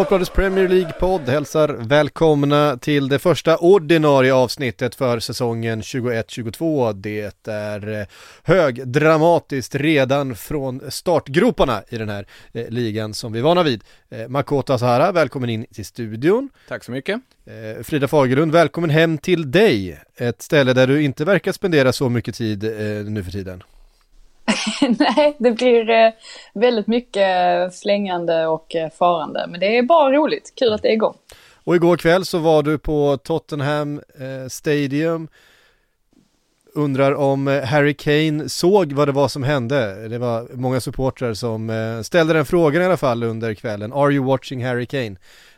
Sportbladets Premier League-podd hälsar välkomna till det första ordinarie avsnittet för säsongen 21-22. Det är eh, högdramatiskt redan från startgroparna i den här eh, ligan som vi är vana vid. Eh, Makota Sahara, välkommen in till studion. Tack så mycket. Eh, Frida Fagerlund, välkommen hem till dig. Ett ställe där du inte verkar spendera så mycket tid eh, nu för tiden. Nej, det blir eh, väldigt mycket eh, slängande och eh, farande. Men det är bara roligt. Kul att det är igång. Och igår kväll så var du på Tottenham Stadium. Undrar om Harry Kane såg vad det var som hände. Det var många supportrar som ställde den frågan i alla fall under kvällen. Are you watching Harry Kane?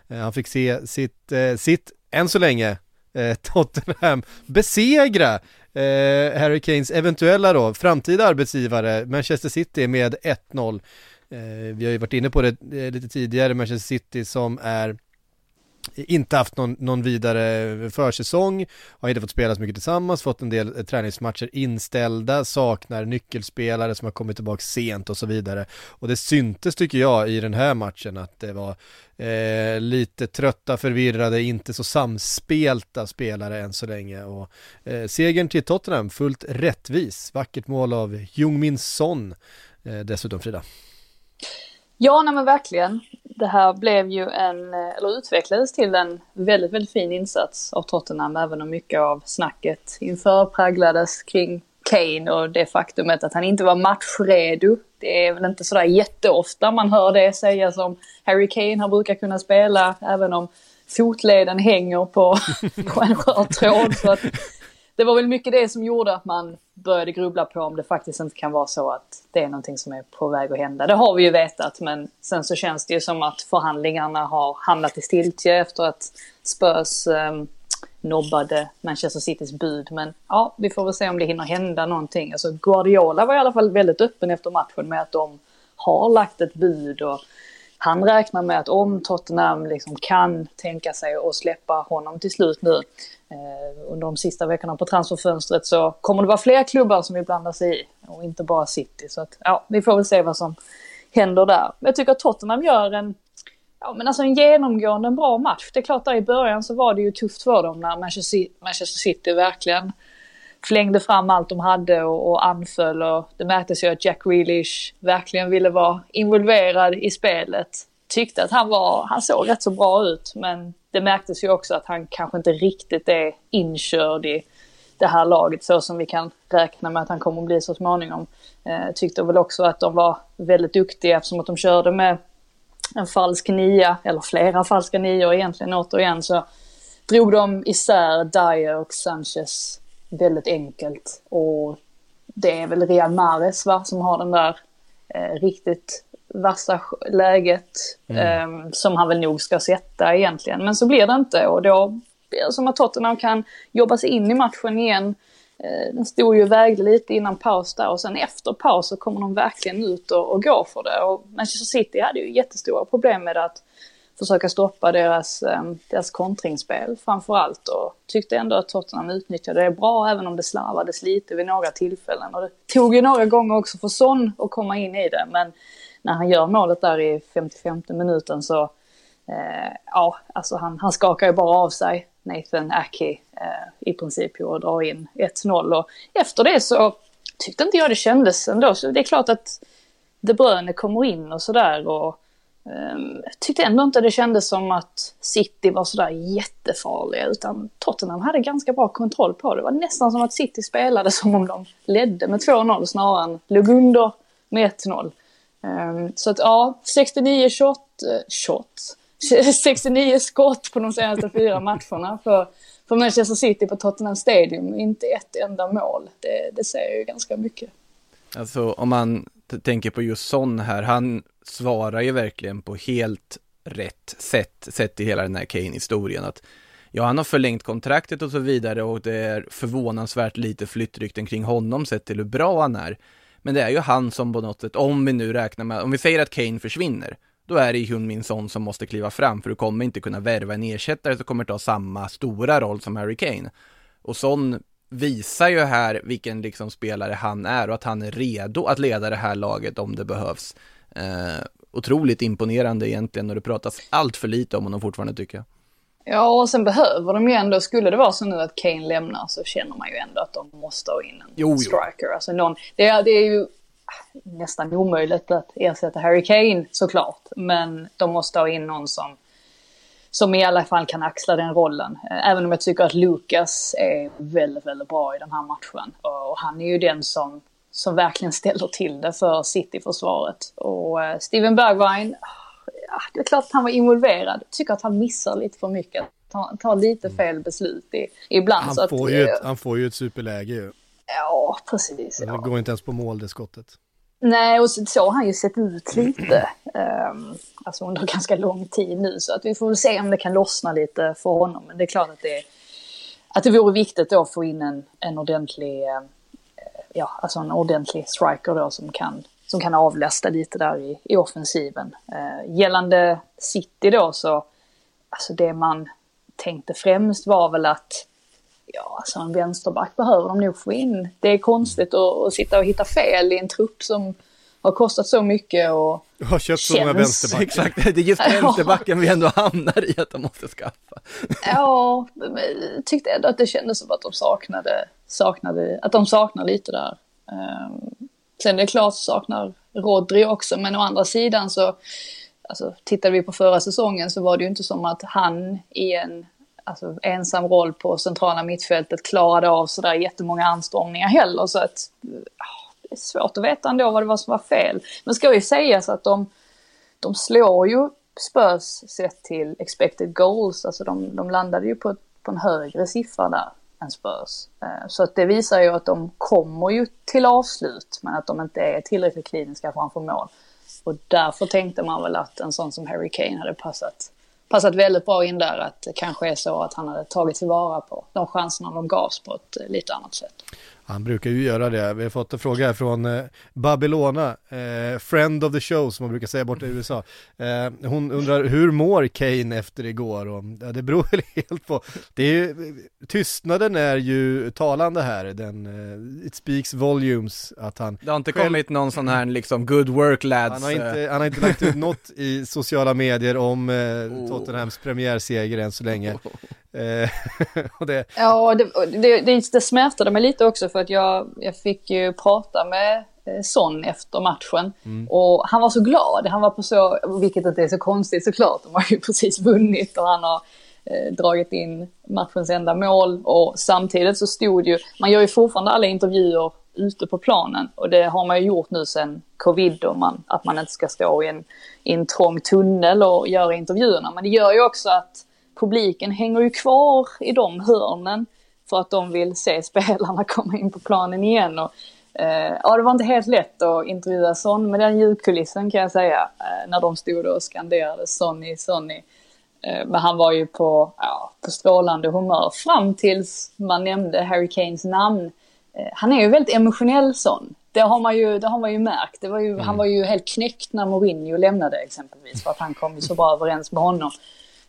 Han fick se sitt, sitt än så länge, Tottenham besegra eh, Harry Kanes eventuella då, framtida arbetsgivare, Manchester City med 1-0. Eh, vi har ju varit inne på det eh, lite tidigare, Manchester City som är inte haft någon, någon vidare försäsong, har inte fått spela så mycket tillsammans, fått en del eh, träningsmatcher inställda, saknar nyckelspelare som har kommit tillbaka sent och så vidare. Och det syntes tycker jag i den här matchen att det var eh, lite trötta, förvirrade, inte så samspelta spelare än så länge. Och eh, segern till Tottenham, fullt rättvis, vackert mål av Jung-min Son eh, dessutom Frida. Ja, nej men verkligen. Det här blev ju en, eller utvecklades till en väldigt, väldigt fin insats av Tottenham, även om mycket av snacket inför präglades kring Kane och det faktumet att han inte var matchredo. Det är väl inte sådär jätteofta man hör det sägas om Harry Kane. Han brukar kunna spela även om fotleden hänger på, på en skör tråd. Så att det var väl mycket det som gjorde att man började grubbla på om det faktiskt inte kan vara så att det är någonting som är på väg att hända. Det har vi ju vetat, men sen så känns det ju som att förhandlingarna har hamnat i stiltje efter att Spurs um, nobbade Manchester Citys bud. Men ja, vi får väl se om det hinner hända någonting. Alltså Guardiola var i alla fall väldigt öppen efter matchen med att de har lagt ett bud och han räknar med att om Tottenham liksom kan tänka sig att släppa honom till slut nu eh, under de sista veckorna på transferfönstret så kommer det vara fler klubbar som vill blanda sig i och inte bara City. Så att, ja, vi får väl se vad som händer där. Men jag tycker att Tottenham gör en, ja, men alltså en genomgående bra match. Det är klart där i början så var det ju tufft för dem när Manchester City verkligen flängde fram allt de hade och, och anföll och det märktes ju att Jack Grealish verkligen ville vara involverad i spelet. Tyckte att han var, han såg rätt så bra ut men det märktes ju också att han kanske inte riktigt är inkörd i det här laget så som vi kan räkna med att han kommer att bli så småningom. Eh, tyckte väl också att de var väldigt duktiga eftersom att de körde med en falsk nia, eller flera falska nior egentligen återigen så drog de isär Dyer och Sanchez väldigt enkelt. Och det är väl Real Mares va, som har den där eh, riktigt vassa läget mm. eh, som han väl nog ska sätta egentligen. Men så blir det inte och då blir det som att Tottenham kan jobba sig in i matchen igen. Eh, den stod ju och vägde lite innan paus där och sen efter paus så kommer de verkligen ut och, och går för det. Och Manchester City hade ju jättestora problem med att försöka stoppa deras, ehm, deras kontringsspel framför allt. Och tyckte ändå att Tottenham utnyttjade det bra, även om det slarvades lite vid några tillfällen. Och det tog ju några gånger också för Son att komma in i det, men när han gör målet där i 55 minuten så, eh, ja, alltså han, han skakar ju bara av sig Nathan Aki eh, i princip och drar in 1-0. Och efter det så tyckte inte jag det kändes ändå. Så det är klart att De Bruyne kommer in och sådär och um, tyckte ändå inte det kändes som att City var sådär jättefarliga utan Tottenham hade ganska bra kontroll på det. Det var nästan som att City spelade som om de ledde med 2-0 snarare än låg under med 1-0. Um, ehm, så att ja, 69 shot, uh, shot 69 skott på de senaste fyra matcherna för, för Manchester City på Tottenham Stadium. Inte ett enda mål. Det, det säger ju ganska mycket. Alltså om man tänker på just Son här, han svarar ju verkligen på helt rätt sätt, sett i hela den här Kane-historien. Att ja, han har förlängt kontraktet och så vidare och det är förvånansvärt lite flyttrykten kring honom sett till hur bra han är. Men det är ju han som på något sätt, om vi nu räknar med, om vi säger att Kane försvinner, då är det ju Min Son som måste kliva fram för du kommer inte kunna värva en ersättare som kommer ta samma stora roll som Harry Kane. Och Son visar ju här vilken liksom spelare han är och att han är redo att leda det här laget om det behövs. Eh, otroligt imponerande egentligen och det pratas allt för lite om honom fortfarande tycker jag. Ja, och sen behöver de ju ändå, skulle det vara så nu att Kane lämnar så känner man ju ändå att de måste ha in en jo, striker. Jo. Alltså någon, det, är, det är ju nästan omöjligt att ersätta Harry Kane såklart. Men de måste ha in någon som, som i alla fall kan axla den rollen. Även om jag tycker att Lucas är väldigt, väldigt bra i den här matchen. Och han är ju den som, som verkligen ställer till det för City-försvaret. Och eh, Steven Bergwijn, ja, det är klart att han var involverad. Tycker att han missar lite för mycket. Han tar lite fel beslut i, ibland. Han, får, att, ju ett, han får ju ett superläge ju. Ja, precis. Det går inte ens på mål det skottet. Nej, och så, så har han ju sett ut lite. Um, alltså under ganska lång tid nu. Så att vi får väl se om det kan lossna lite för honom. Men det är klart att det, att det vore viktigt då att få in en, en ordentlig, uh, ja, alltså en ordentlig striker då som kan, som kan avlasta lite där i, i offensiven. Eh, gällande City då så, alltså det man tänkte främst var väl att Ja, alltså en vänsterback behöver de nog få in. Det är konstigt att, att sitta och hitta fel i en trupp som har kostat så mycket och har köpt så många vänsterbackar. Exakt, det är just vänsterbacken vi ändå hamnar i att de måste skaffa. ja, jag tyckte ändå att det kändes som att de saknade, saknade att de saknar lite där. Um, sen är det klart saknar Rodri också, men å andra sidan så, alltså tittade vi på förra säsongen så var det ju inte som att han i en alltså, ensam roll på centrala mittfältet klarade av sådär jättemånga anstormningar heller. Så att är svårt att veta ändå vad det var som var fel. Men ska ju sägas att de, de slår ju Spurs sett till expected goals. Alltså de, de landade ju på, på en högre siffra där än Spurs. Eh, så att det visar ju att de kommer ju till avslut men att de inte är tillräckligt kliniska framför mål. Och därför tänkte man väl att en sån som Harry Kane hade passat passat väldigt bra in där att det kanske är så att han hade tagit tillvara på de chanserna de gavs på ett eh, lite annat sätt. Han brukar ju göra det. Vi har fått en fråga här från eh, Babylona, eh, friend of the show som man brukar säga borta i USA. Eh, hon undrar hur mår Kane efter igår? Och, ja, det beror väl helt på. Det är tystnaden är ju talande här. Den, eh, it speaks volumes att han Det har inte själv, kommit någon sån här liksom good work lads. Han har inte, han har inte lagt ut något i sociala medier om eh, oh. Tottenhams premiärseger än så länge. Eh, och det... Ja, det, det, det, det smärtade mig lite också för att jag, jag fick ju prata med eh, Son efter matchen. Mm. Och han var så glad, han var på så, vilket inte är så konstigt såklart, de har ju precis vunnit och han har eh, dragit in matchens enda mål. Och samtidigt så stod ju, man gör ju fortfarande alla intervjuer ute på planen och det har man ju gjort nu sen covid och man, att man inte ska stå i en, i en trång tunnel och göra intervjuerna. Men det gör ju också att publiken hänger ju kvar i de hörnen för att de vill se spelarna komma in på planen igen. Och, eh, ja, det var inte helt lätt att intervjua Son med den ljudkulissen kan jag säga, eh, när de stod och skanderade Sonny, Sonny. Eh, men han var ju på, ja, på strålande humör fram tills man nämnde Harry Kanes namn. Eh, han är ju väldigt emotionell Son. det har man ju, det har man ju märkt. Det var ju, Mm. Han var ju helt knäckt när Mourinho lämnade exempelvis. För att han kom så bra överens med honom.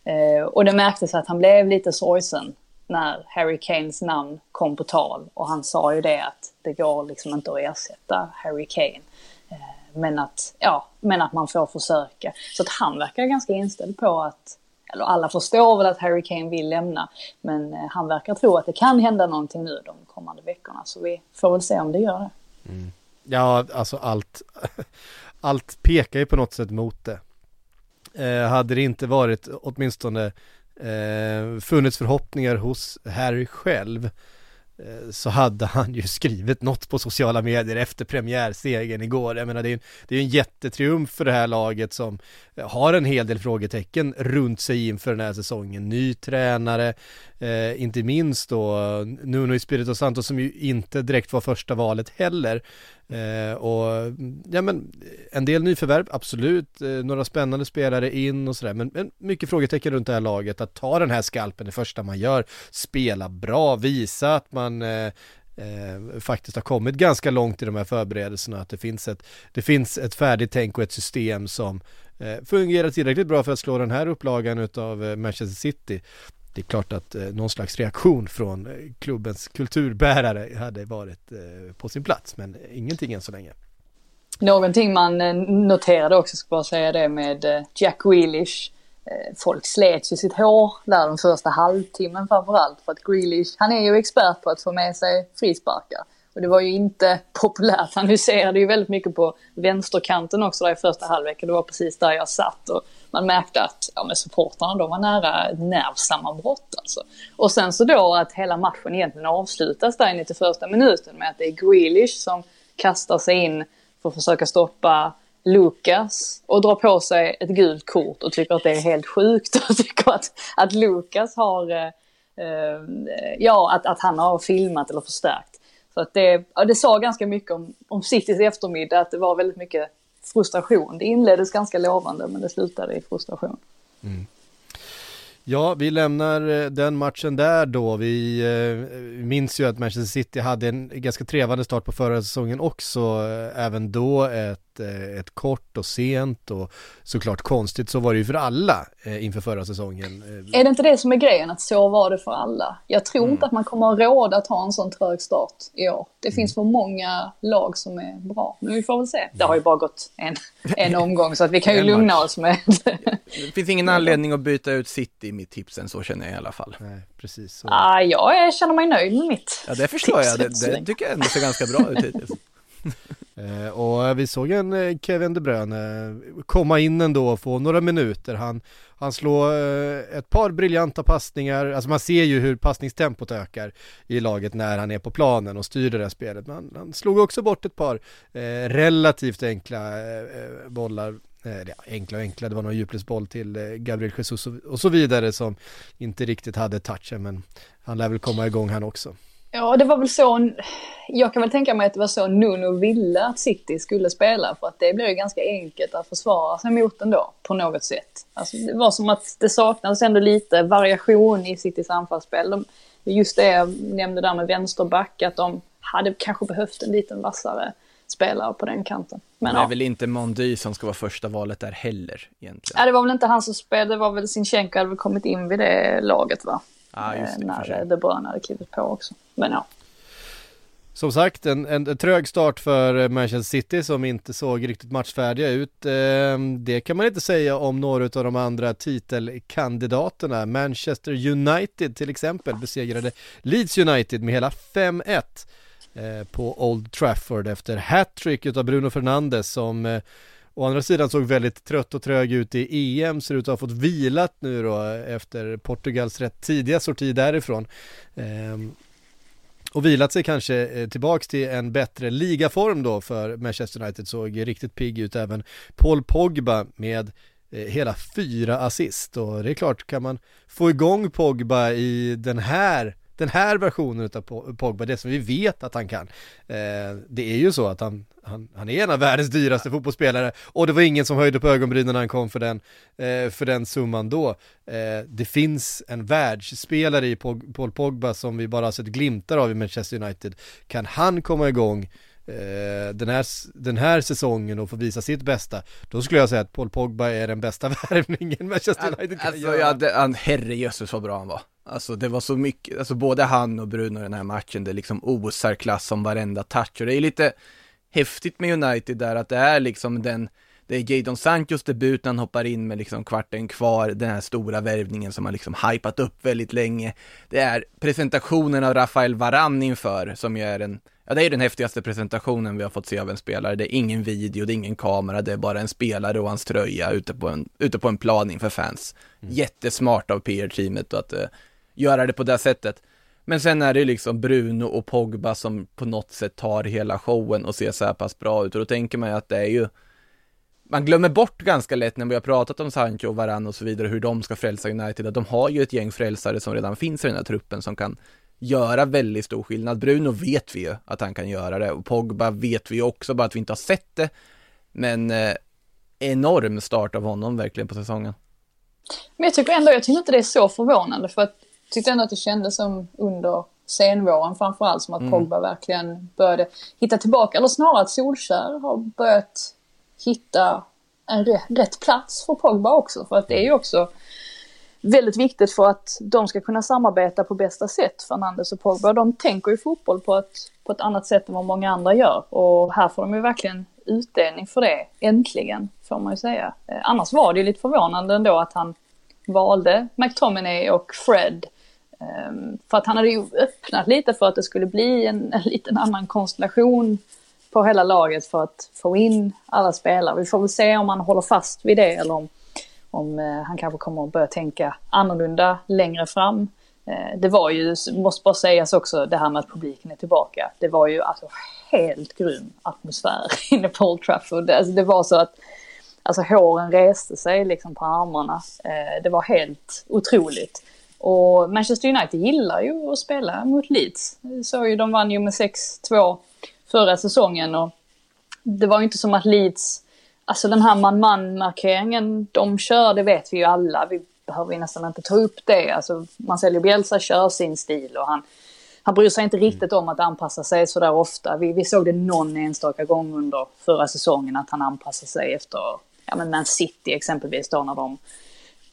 Eh, och det märktes att han blev lite sorgsen när Harry Kanes namn kom på tal. Och han sa ju det att det går liksom inte att ersätta Harry Kane. Eh, men, att, ja, men att man får försöka. Så att han verkar ganska inställd på att eller alla förstår väl att Harry Kane vill lämna, men eh, han verkar tro att det kan hända någonting nu de kommande veckorna. Så vi får väl se om det gör det. Mm. Ja, alltså allt, allt pekar ju på något sätt mot det. Eh, hade det inte varit åtminstone eh, funnits förhoppningar hos Harry själv eh, så hade han ju skrivit något på sociala medier efter premiärsegern igår. Jag menar det är, en, det är en jättetriumf för det här laget som eh, har en hel del frågetecken runt sig inför den här säsongen. Ny tränare, eh, inte minst då Nuno Espirito Santo som ju inte direkt var första valet heller. Eh, och ja men en del nyförvärv, absolut, eh, några spännande spelare in och sådär, men, men mycket frågetecken runt det här laget, att ta den här skalpen det första man gör, spela bra, visa att man eh, eh, faktiskt har kommit ganska långt i de här förberedelserna, att det finns ett, det finns ett färdigt tänk och ett system som eh, fungerar tillräckligt bra för att slå den här upplagan av eh, Manchester City. Det är klart att eh, någon slags reaktion från eh, klubbens kulturbärare hade varit eh, på sin plats, men ingenting än så länge. Någonting man eh, noterade också, ska bara säga det med eh, Jack Grealish. Eh, Folk slet ju sitt hår där den första halvtimmen framförallt för att Grealish, han är ju expert på att få med sig frisparkar. Och det var ju inte populärt. Han huserade ju väldigt mycket på vänsterkanten också där i första halvlek. Det var precis där jag satt och man märkte att ja, men supportrarna de var nära ett nervsammanbrott alltså. Och sen så då att hela matchen egentligen avslutas där i 91 minuten med att det är Grealish som kastar sig in för att försöka stoppa Lukas och drar på sig ett gult kort och tycker att det är helt sjukt och tycker att, att Lukas har, eh, eh, ja att, att han har filmat eller förstärkt. Så att det, ja, det sa ganska mycket om, om Citys eftermiddag, att det var väldigt mycket frustration. Det inleddes ganska lovande men det slutade i frustration. Mm. Ja, vi lämnar eh, den matchen där då. Vi eh, minns ju att Manchester City hade en ganska trevande start på förra säsongen också. Eh, även då ett, eh, ett kort och sent och såklart konstigt. Så var det ju för alla eh, inför förra säsongen. Eh, Är det inte det som är grejen, att så var det för alla? Jag tror inte att man kommer ha råd att ha en sån trög start i år. Det finns för många lag som är bra. Men vi får väl se. Det har ju bara gått en, en omgång så att vi kan ju lugna oss med Det finns ingen anledning att byta ut City i mitt tipsen, så känner jag i alla fall. nej, precis. Så. ah, Jag är- känner mig nöjd med mitt. Ja, det förstår jag. Det, tips än det tycker jag ändå ser ganska bra ut hittills. Eh, och vi såg en eh, Kevin De Bruyne eh, komma in ändå och få några minuter. Han, han slår ett par briljanta passningar, alltså man ser ju hur passningstempot ökar i laget när han är på planen och styr det där spelet. Men han, han slog också bort ett par eh, relativt enkla eh, bollar ja, enkla och enkla, det var någon djupledsboll till Gabriel Jesus och, och så vidare som inte riktigt hade touchen men han lär väl komma igång han också. Ja, det var väl så. Jag kan väl tänka mig att det var så Nuno ville att City skulle spela för att det blir ju ganska enkelt att försvara sig mot ändå på något sätt. Alltså, det var som att det saknades ändå lite variation i Citys anfallsspel. De, just det jag nämnde där med vänsterback, att de hade kanske behövt en liten vassare spelare på den kanten. Men det är ja. väl inte Mondy som ska vara första valet där heller egentligen. ja, det var väl inte han som spelade, det var väl Sinchenko hade väl kommit in vid det laget va? Ja, just det, Eh, När. De Bruyne hade klivit på också. Men ja. Som sagt, en, en, en trög start för Manchester City som inte såg riktigt matchfärdiga ut. Eh, det kan man inte säga om några av de andra titelkandidaterna. Manchester United till exempel besegrade Leeds United med hela 5-1 eh, på Old Trafford efter hattrick utav Bruno Fernandes som eh, Å andra sidan såg väldigt trött och trög ut i EM, ser ut att ha fått vilat nu då efter Portugals rätt tidiga sorti därifrån. Ehm, och vilat sig kanske eh, tillbaks till en bättre ligaform då för Manchester United såg riktigt pigg ut även Paul Pogba med eh, hela fyra assist och det är klart kan man få igång Pogba i den här den här versionen av Po- Pogba, det som vi vet att han kan. Eh, det är ju så att han, han, han är en av världens dyraste fotbollsspelare och det var ingen som höjde på ögonbrynen när han kom för den, eh, för den summan då. Eh, det finns en världsspelare i Paul Pogba som vi bara har sett glimtar av i Manchester United. Kan han komma igång den, här, den här säsongen och få visa sitt bästa, då skulle jag säga att Paul Pogba är den bästa värvningen Manchester United kan alltså, göra. ja, det, han, herrejösses vad bra han var. Alltså det var så mycket, alltså både han och Bruno i den här matchen, det liksom osar klass om varenda touch och det är lite häftigt med United där att det är liksom den det är Jadon Sanchos debut när han hoppar in med liksom kvarten kvar, den här stora värvningen som har liksom hypat upp väldigt länge. Det är presentationen av Rafael Varan inför, som ju är en, ja det är den häftigaste presentationen vi har fått se av en spelare. Det är ingen video, det är ingen kamera, det är bara en spelare och hans tröja ute på en, ute på en plan inför fans. Mm. Jättesmart av PR-teamet att uh, göra det på det sättet. Men sen är det liksom Bruno och Pogba som på något sätt tar hela showen och ser så här pass bra ut och då tänker man ju att det är ju man glömmer bort ganska lätt när vi har pratat om Sancho och Varann och så vidare hur de ska frälsa United, att de har ju ett gäng frälsare som redan finns i den här truppen som kan göra väldigt stor skillnad. Bruno vet vi ju att han kan göra det och Pogba vet vi ju också, bara att vi inte har sett det. Men eh, enorm start av honom verkligen på säsongen. Men jag tycker ändå, jag tycker inte det är så förvånande för att tyckte ändå att det kändes som under senvåren framförallt som att mm. Pogba verkligen började hitta tillbaka, eller snarare att Solskär har börjat hitta en rätt plats för Pogba också. För att det är ju också väldigt viktigt för att de ska kunna samarbeta på bästa sätt, Fernandes och Pogba. De tänker ju fotboll på ett, på ett annat sätt än vad många andra gör. Och här får de ju verkligen utdelning för det, äntligen, får man ju säga. Eh, annars var det ju lite förvånande ändå att han valde McTominay och Fred. Ehm, för att han hade ju öppnat lite för att det skulle bli en, en liten annan konstellation på hela laget för att få in alla spelare. Vi får väl se om han håller fast vid det eller om, om eh, han kanske kommer att börja tänka annorlunda längre fram. Eh, det var ju, måste bara sägas också, det här med att publiken är tillbaka. Det var ju alltså helt grym atmosfär inne på Old Trafford. Alltså, det var så att alltså, håren reste sig liksom på armarna. Eh, det var helt otroligt. Och Manchester United gillar ju att spela mot Leeds. Så ju, de vann ju med 6-2 förra säsongen och det var ju inte som att Leeds, alltså den här man-man markeringen de kör, det vet vi ju alla. Vi behöver ju nästan inte ta upp det. Alltså Marcelo Bielsa kör sin stil och han, han bryr sig inte riktigt om att anpassa sig sådär ofta. Vi, vi såg det någon enstaka gång under förra säsongen att han anpassade sig efter ja, men Man City exempelvis då när de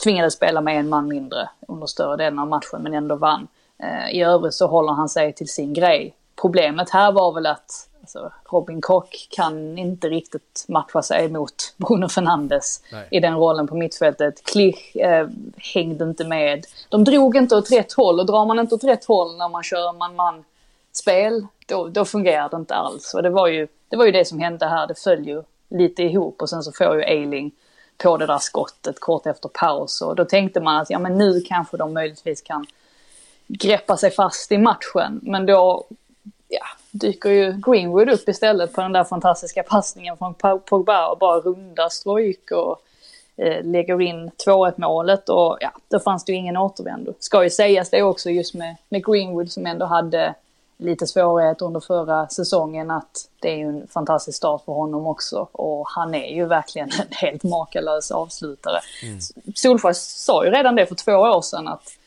tvingades spela med en man mindre under större delen av matchen men ändå vann. Eh, I övrigt så håller han sig till sin grej. Problemet här var väl att Alltså, Robin Koch kan inte riktigt matcha sig mot Bruno Fernandes Nej. i den rollen på mittfältet. Klich eh, hängde inte med. De drog inte åt rätt håll och drar man inte åt rätt håll när man kör man-man spel, då, då fungerar det inte alls. Och det var, ju, det var ju det som hände här, det föll ju lite ihop och sen så får ju Eiling på det där skottet kort efter paus och då tänkte man att ja men nu kanske de möjligtvis kan greppa sig fast i matchen. Men då ja, dyker ju Greenwood upp istället på den där fantastiska passningen från Pogba och bara rundar Strojk och eh, lägger in 2-1 målet och ja, då fanns det ju ingen återvändo. Ska ju sägas det också just med, med Greenwood som ändå hade lite svårighet under förra säsongen att det är ju en fantastisk start för honom också och han är ju verkligen en helt makalös avslutare. Mm. Solfors sa ju redan det för två år sedan att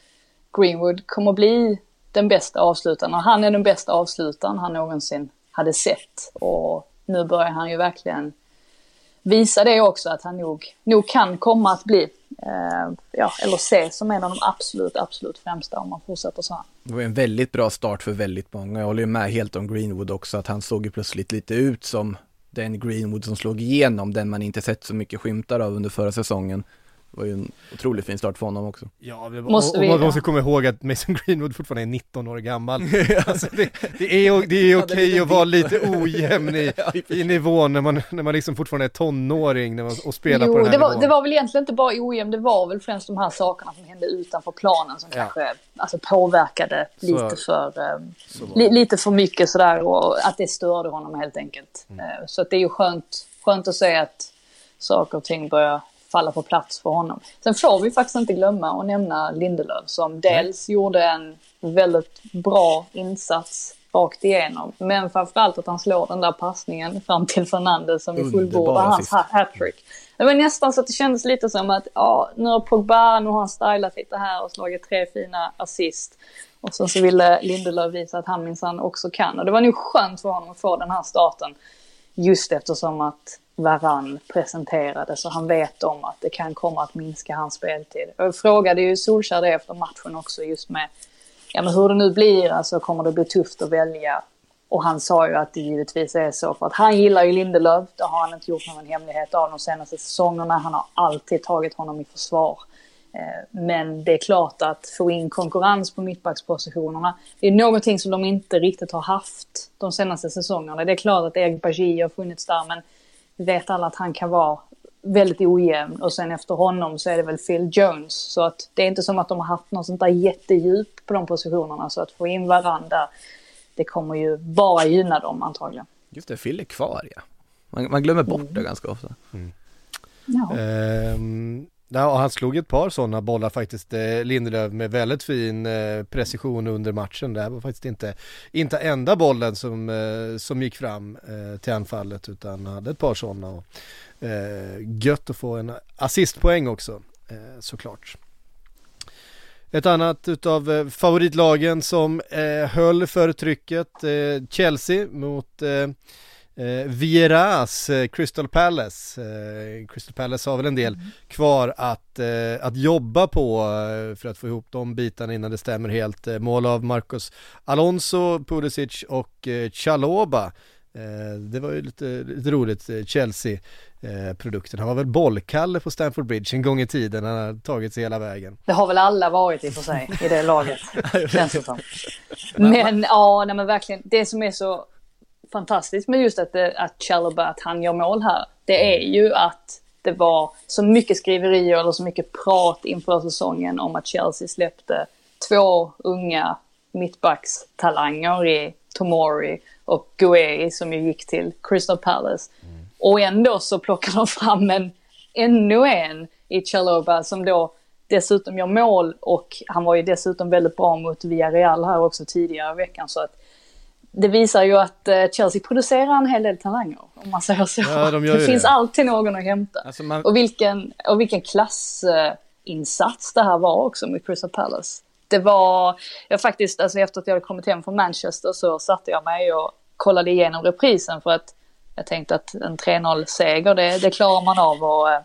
Greenwood kommer bli den bästa avslutaren. Och han är den bästa avslutaren han någonsin hade sett. Och nu börjar han ju verkligen visa det också att han nog, nog kan komma att bli, Eh, ja, eller ses som en av de absolut, absolut främsta om man fortsätter så här. Det var en väldigt bra start för väldigt många. Jag håller ju med helt om Greenwood också, att han såg ju plötsligt lite ut som den Greenwood som slog igenom, den man inte sett så mycket skymtar av under förra säsongen. Det var ju en otroligt fin start för honom också. Ja, vi, måste och, och man måste komma ihåg att Mason Greenwood fortfarande är 19 år gammal. alltså det, det, är, det är okej att vara lite ojämn i, i nivån när man, när man liksom fortfarande är tonåring när man, och spelar jo, på den här det var, nivån. det var väl egentligen inte bara ojämn, det var väl främst de här sakerna som hände utanför planen som ja. kanske alltså, påverkade så, lite för, um, li, lite för mycket sådär och att det störde honom helt enkelt. Mm. Uh, så att det är ju skönt, skönt att se att saker och ting börjar falla på plats för honom. Sen får vi faktiskt inte glömma att nämna Lindelöf som dels Nej. gjorde en väldigt bra insats rakt igenom. Men framförallt att han slår den där passningen fram till Fernandes som fullbordar hans hattrick. Det var nästan så att det kändes lite som att ja, nu har Pogba, nu har han stylat lite här och slagit tre fina assist. Och sen så ville Lindelöf visa att han minsann också kan. Och det var nog skönt för honom att få den här starten. Just eftersom att Varann presenterades och han vet om att det kan komma att minska hans speltid. Jag frågade ju Solskjaer det efter matchen också just med ja, men hur det nu blir, alltså kommer det bli tufft att välja. Och han sa ju att det givetvis är så för att han gillar ju Lindelöf. Det har han inte gjort någon hemlighet av de senaste säsongerna. Han har alltid tagit honom i försvar. Eh, men det är klart att få in konkurrens på mittbackspositionerna, det är någonting som de inte riktigt har haft de senaste säsongerna. Det är klart att Erik Bajie har funnits där, men vi vet alla att han kan vara väldigt ojämn och sen efter honom så är det väl Phil Jones. Så att det är inte som att de har haft något sånt där jättedjup på de positionerna så att få in varandra det kommer ju bara gynna dem antagligen. Just det, Phil är kvar ja. Man, man glömmer bort mm. det ganska ofta. Mm. Ja. Ehm, Ja, han slog ett par sådana bollar faktiskt, eh, Lindelöf med väldigt fin eh, precision under matchen. Det här var faktiskt inte, inte enda bollen som, eh, som gick fram till anfallet utan hade ett par sådana. Och, gött att få en assistpoäng också, såklart. Ett annat utav favoritlagen som höll för trycket, Chelsea mot eh, Vieras eh, Crystal Palace. Eh, Crystal Palace har väl en del mm. kvar att, eh, att jobba på eh, för att få ihop de bitarna innan det stämmer helt. Eh, mål av Marcos Alonso, Pulisic och eh, Chaloba. det var ju lite, lite roligt, Chelsea produkten. Han var väl bollkalle på Stamford Bridge en gång i tiden, han har tagit sig hela vägen. Det har väl alla varit i för sig i det laget, känns det som. Men ja, nej men verkligen, det som är så fantastiskt med just att, att Chalobah, att han gör mål här, det är ju att det var så mycket skriverier eller så mycket prat inför säsongen om att Chelsea släppte två unga mittbackstalanger i Tomori och Guei som ju gick till Crystal Palace. Mm. Och ändå så plockar de fram en, ännu en i Chalobah som då dessutom gör mål och han var ju dessutom väldigt bra mot Villarreal här också tidigare i veckan så att det visar ju att eh, Chelsea producerar en hel del talanger, om man säger så. Ja, de det, det, finns alltid någon att hämta. Alltså man... och, vilken, och vilken klassinsats det här var också med Crystal Palace. Det var, jag faktiskt, alltså efter att jag hade kommit hem från Manchester så satte jag mig och kollade igenom reprisen för att jag tänkte att en 3-0-seger, det, det klarar man av och, eh,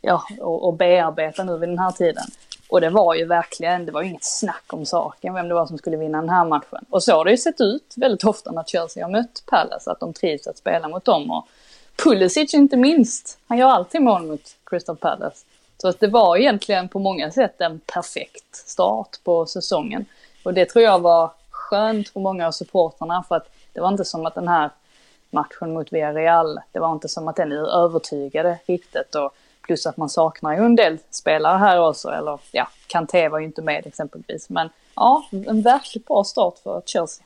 ja, och, och bearbeta nu vid den här tiden. Och det var ju verkligen, det var ju inget snack om saken vem det var som skulle vinna den här matchen. Och så har det ju sett ut väldigt ofta när Chelsea har mött Palace, att de trivs att spela mot dem. Och Pulisic inte minst, han gör alltid mål mot Crystal Palace. Så att det var egentligen på många sätt en perfekt start på säsongen. Och det tror jag var skönt för många av supportrarna för att det var inte som att den här matchen mot Villarreal, det var inte som att den övertygade riktigt. Och Plus att man saknar ju en del spelare här också, eller ja, Kanté var ju inte med exempelvis. Men ja, en verkligt bra start för Chelsea.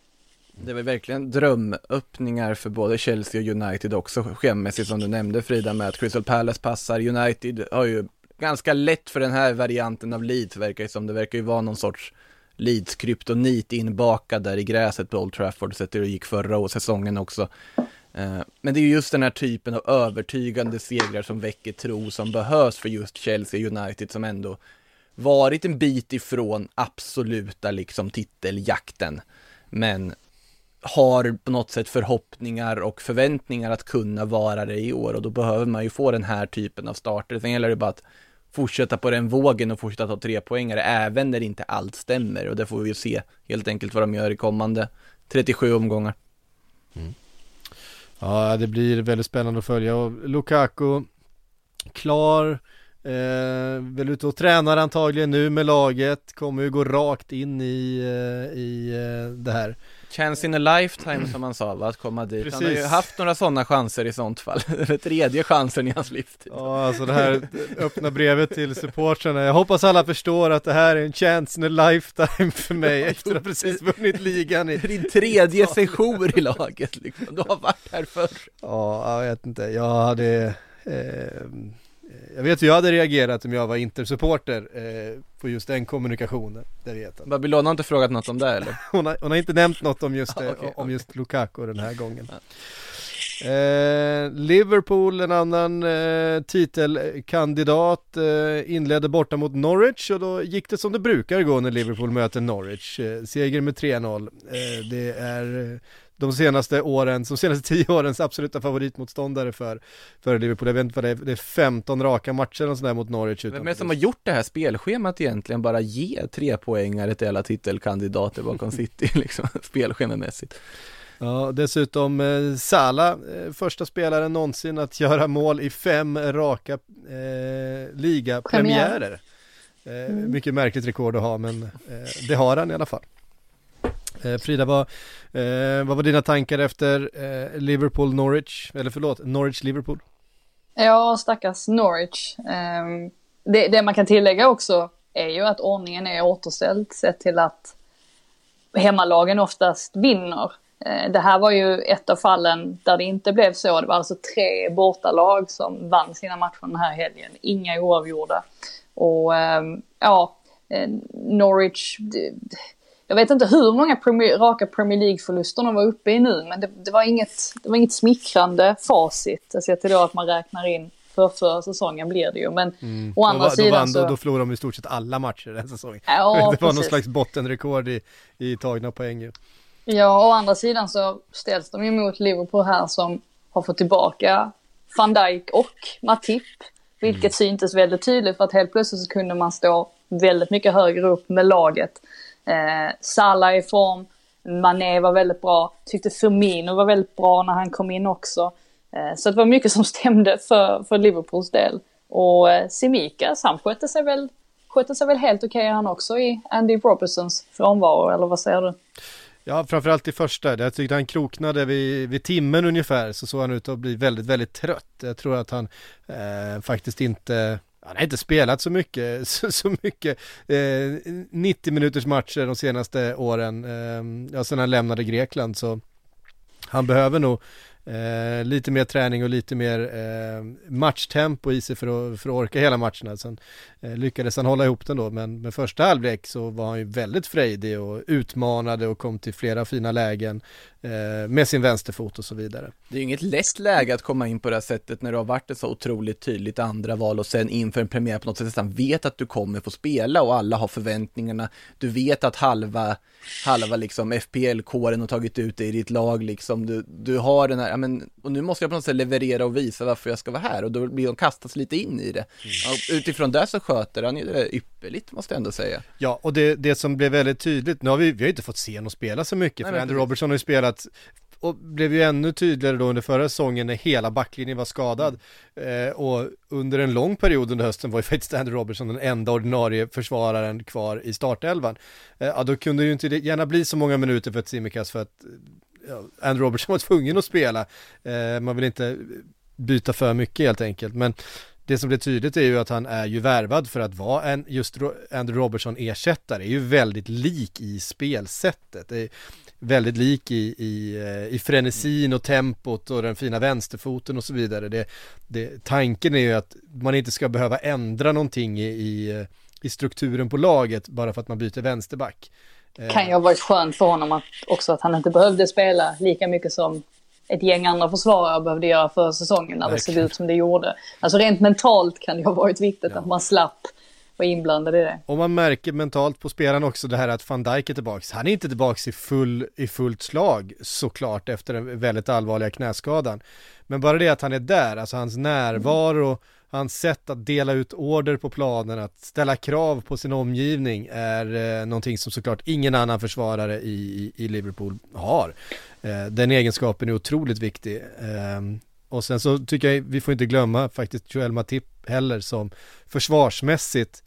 Det var verkligen drömöppningar för både Chelsea och United också skämmässigt som du nämnde Frida med att Crystal Palace passar. United har ju ganska lätt för den här varianten av Leeds verkar det som. Det verkar ju vara någon sorts Leeds kryptonit inbakad där i gräset på Old Trafford, sett hur det gick förra säsongen också. Eh, men det är just den här typen av övertygande segrar som väcker tro som behövs för just Chelsea United som ändå varit en bit ifrån absoluta liksom titeljakten. Men har på något sätt förhoppningar och förväntningar att kunna vara det i år och då behöver man ju få den här typen av starter. Sen gäller det bara att fortsätta på den vågen och fortsätta ta tre poängare även när inte allt stämmer och det får vi ju se helt enkelt vad de gör i kommande 37 omgångar. Mm. Ja, det blir väldigt spännande att följa. Och Lukaku klar, eh, väl ute och tränar antagligen nu med laget, kommer ju gå rakt in i, eh, i eh, det här. Chance in a lifetime som man sa va, att komma dit. Precis. Han har ju haft några sådana chanser i sånt fall. tredje chansen i hans livstid. Ja, alltså det här öppna brevet till supportrarna. Jag hoppas alla förstår att det här är en chance in a lifetime för mig efter att ha precis vunnit ligan i... Din tredje sejour i laget liksom. Du har varit här förr. Ja, jag vet inte. Jag hade... Eh, jag vet hur jag hade reagerat om jag var Inter-supporter eh, på just den kommunikationen, det vet jag. Babylon har inte frågat något om det eller? hon, har, hon har inte nämnt något om just, ah, okay, om okay. just Lukaku den här gången. Eh, Liverpool, en annan eh, titelkandidat, eh, inledde borta mot Norwich och då gick det som det brukar gå när Liverpool möter Norwich. Eh, seger med 3-0. Eh, det är eh, de senaste åren, de senaste tio årens absoluta favoritmotståndare för, för Liverpool. Jag vet inte vad det är, det är 15 raka matcher och sådär mot Norwich. Vem är det som har gjort det här spelschemat egentligen? Bara ge tre poängare till alla titelkandidater bakom City, liksom, spelschemamässigt. Ja, dessutom eh, Sala, eh, första spelaren någonsin att göra mål i fem raka eh, ligapremiärer. Eh, mm. Mycket märkligt rekord att ha, men eh, det har han i alla fall. Eh, Frida, vad, eh, vad var dina tankar efter eh, Liverpool-Norwich, eller förlåt, Norwich-Liverpool? Ja, stackars Norwich. Ehm, det, det man kan tillägga också är ju att ordningen är återställd sett till att hemmalagen oftast vinner. Det här var ju ett av fallen där det inte blev så. Det var alltså tre bortalag som vann sina matcher den här helgen. Inga oavgjorda. Och ehm, ja, Norwich, jag vet inte hur många premier, raka Premier League-förluster de var uppe i nu, men det, det, var inget, det var inget smickrande facit. Jag ser till då att man räknar in för förra säsongen blir det ju, men mm. å andra då, sidan då vann, så... Då, då förlorade de i stort sett alla matcher den säsongen. Ja, det var precis. någon slags bottenrekord i, i tagna poäng ju. Ja, å andra sidan så ställs de emot Liverpool här som har fått tillbaka van Dijk och Matip. Vilket mm. syntes väldigt tydligt för att helt plötsligt så kunde man stå väldigt mycket högre upp med laget. Eh, Salah i form, Mané var väldigt bra, tyckte Firmino var väldigt bra när han kom in också. Eh, så det var mycket som stämde för, för Liverpools del. Och eh, Simikas, han skötte sig väl, skötte sig väl helt okej okay, han också i Andy Robertsons frånvaro, eller vad säger du? Ja, framförallt i första. Jag tyckte han kroknade vid, vid timmen ungefär, så såg han ut att bli väldigt, väldigt trött. Jag tror att han eh, faktiskt inte han har inte spelat så mycket, så, så mycket eh, 90 minuters matcher de senaste åren, eh, ja, sen han lämnade Grekland så han behöver nog Eh, lite mer träning och lite mer eh, matchtempo i sig för att, för att orka hela matcherna. Sen eh, lyckades han hålla ihop den då, men med första halvlek så var han ju väldigt frejdig och utmanade och kom till flera fina lägen med sin vänsterfot och så vidare. Det är ju inget lätt läge att komma in på det här sättet när du har varit ett så otroligt tydligt andra val och sen inför en premiär på något sätt nästan vet att du kommer få spela och alla har förväntningarna. Du vet att halva, halva liksom FPL-kåren har tagit ut dig i ditt lag liksom. Du, du har den här ja, men, och nu måste jag på något sätt leverera och visa varför jag ska vara här och då blir de kastas lite in i det. Mm. Och utifrån det så sköter han ju det ypperligt måste jag ändå säga. Ja, och det, det som blev väldigt tydligt, nu har vi, vi har inte fått se honom spela så mycket, Nej, för Andy Robertson har ju spelat och blev ju ännu tydligare då under förra säsongen när hela backlinjen var skadad. Eh, och under en lång period under hösten var ju faktiskt Andy Robertson den enda ordinarie försvararen kvar i startelvan. Eh, ja, då kunde det ju inte gärna bli så många minuter för ett Simikas för att Andrew Robertson var tvungen att spela. Eh, man vill inte byta för mycket helt enkelt. Men det som blir tydligt är ju att han är ju värvad för att vara en just Andrew Robertson ersättare, är ju väldigt lik i spelsättet. Det är väldigt lik i, i, eh, i frenesin och tempot och den fina vänsterfoten och så vidare. Det, det, tanken är ju att man inte ska behöva ändra någonting i, i, i strukturen på laget bara för att man byter vänsterback. Eh. kan ju ha varit skönt för honom att också att han inte behövde spela lika mycket som ett gäng andra försvarare behövde göra för säsongen när Verkligen. det såg ut som det gjorde. Alltså rent mentalt kan det ha varit viktigt ja. att man slapp vara inblandad i det. Och man märker mentalt på spelaren också det här att van Dijk är tillbaks. Han är inte tillbaks i, full, i fullt slag såklart efter den väldigt allvarliga knäskadan. Men bara det att han är där, alltså hans närvaro mm hans sätt att dela ut order på planen, att ställa krav på sin omgivning är eh, någonting som såklart ingen annan försvarare i, i, i Liverpool har. Eh, den egenskapen är otroligt viktig. Eh, och sen så tycker jag, vi får inte glömma faktiskt Joel Matip heller som försvarsmässigt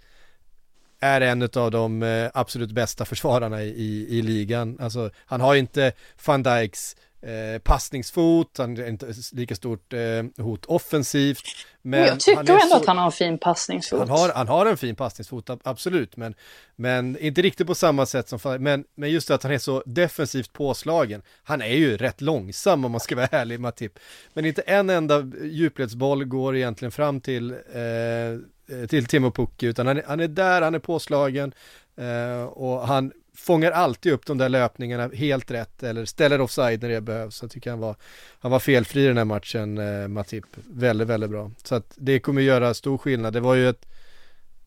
är en av de eh, absolut bästa försvararna i, i, i ligan. Alltså han har inte van Dijks eh, passningsfot, han är inte lika stort eh, hot offensivt. Men jag tycker ändå så... att han har en fin passningsfot. Han har, han har en fin passningsfot, absolut, men, men inte riktigt på samma sätt som, men, men just det att han är så defensivt påslagen. Han är ju rätt långsam om man ska vara ärlig, Matip. Men inte en enda djupledsboll går egentligen fram till eh, till Timo Pukki, utan han är, han är där, han är påslagen eh, och han fångar alltid upp de där löpningarna helt rätt eller ställer offside när det behövs. Jag tycker han var, han var felfri i den här matchen, eh, Matip. Väldigt, väldigt bra. Så att det kommer göra stor skillnad. Det var ju ett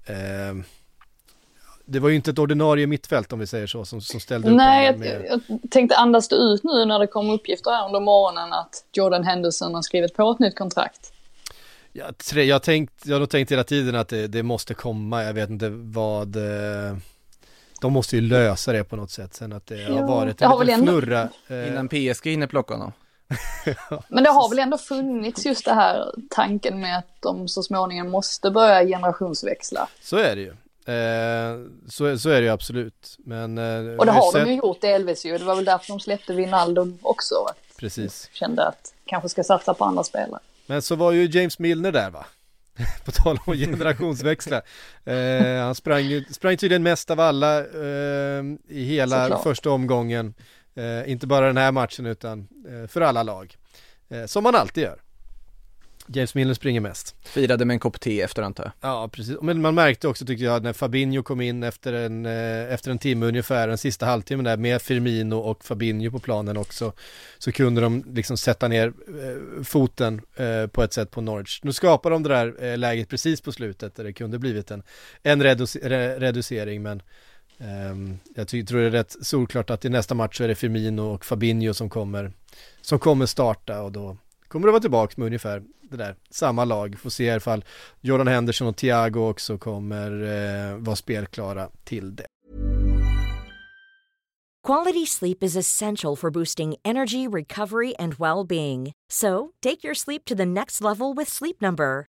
eh, det var ju inte ett ordinarie mittfält om vi säger så som, som ställde upp. Nej, jag, med... jag tänkte andas det ut nu när det kom uppgifter här under morgonen att Jordan Henderson har skrivit på ett nytt kontrakt. Ja, tre, jag, tänkt, jag har nog tänkt hela tiden att det, det måste komma, jag vet inte vad eh, De måste ju lösa det på något sätt sen att det har varit det har en fnurra eh. Innan PSG hinner plocka honom Men det har väl ändå funnits just det här tanken med att de så småningom måste börja generationsväxla. Så är det ju. Eh, så, så är det ju absolut. Men, eh, och det har sett... de ju gjort delvis ju. Det var väl därför de släppte Wijnaldum också. Precis. Kände att kanske ska satsa på andra spelare. Men så var ju James Milner där va? på tal om generationsväxla. Eh, han sprang, sprang tydligen mest av alla eh, i hela Såklart. första omgången. Eh, inte bara den här matchen utan eh, för alla lag. Eh, som man alltid gör. James Milner springer mest. Firade med en kopp te efter antar jag. Ja, precis. Men man märkte också tyckte jag när Fabinho kom in efter en, eh, efter en timme ungefär, den sista halvtimmen där med Firmino och Fabinho på planen också, så kunde de liksom sätta ner eh, foten eh, på ett sätt på Norwich. Nu skapar de det där läget precis på slutet där det kunde blivit en, en reduce re reducering, men ehm, jag tror det är rätt solklart att i nästa match så är det Firmino och Fabinho som kommer, som kommer starta och då kommer att vara tillbaka med ungefär det där, samma lag. Får se i alla fall Jordan Henderson och Thiago också kommer eh, vara spelklara till det. Quality sleep is essential for boosting energy, recovery and well-being. So, take your sleep to the next level with Sleep Number.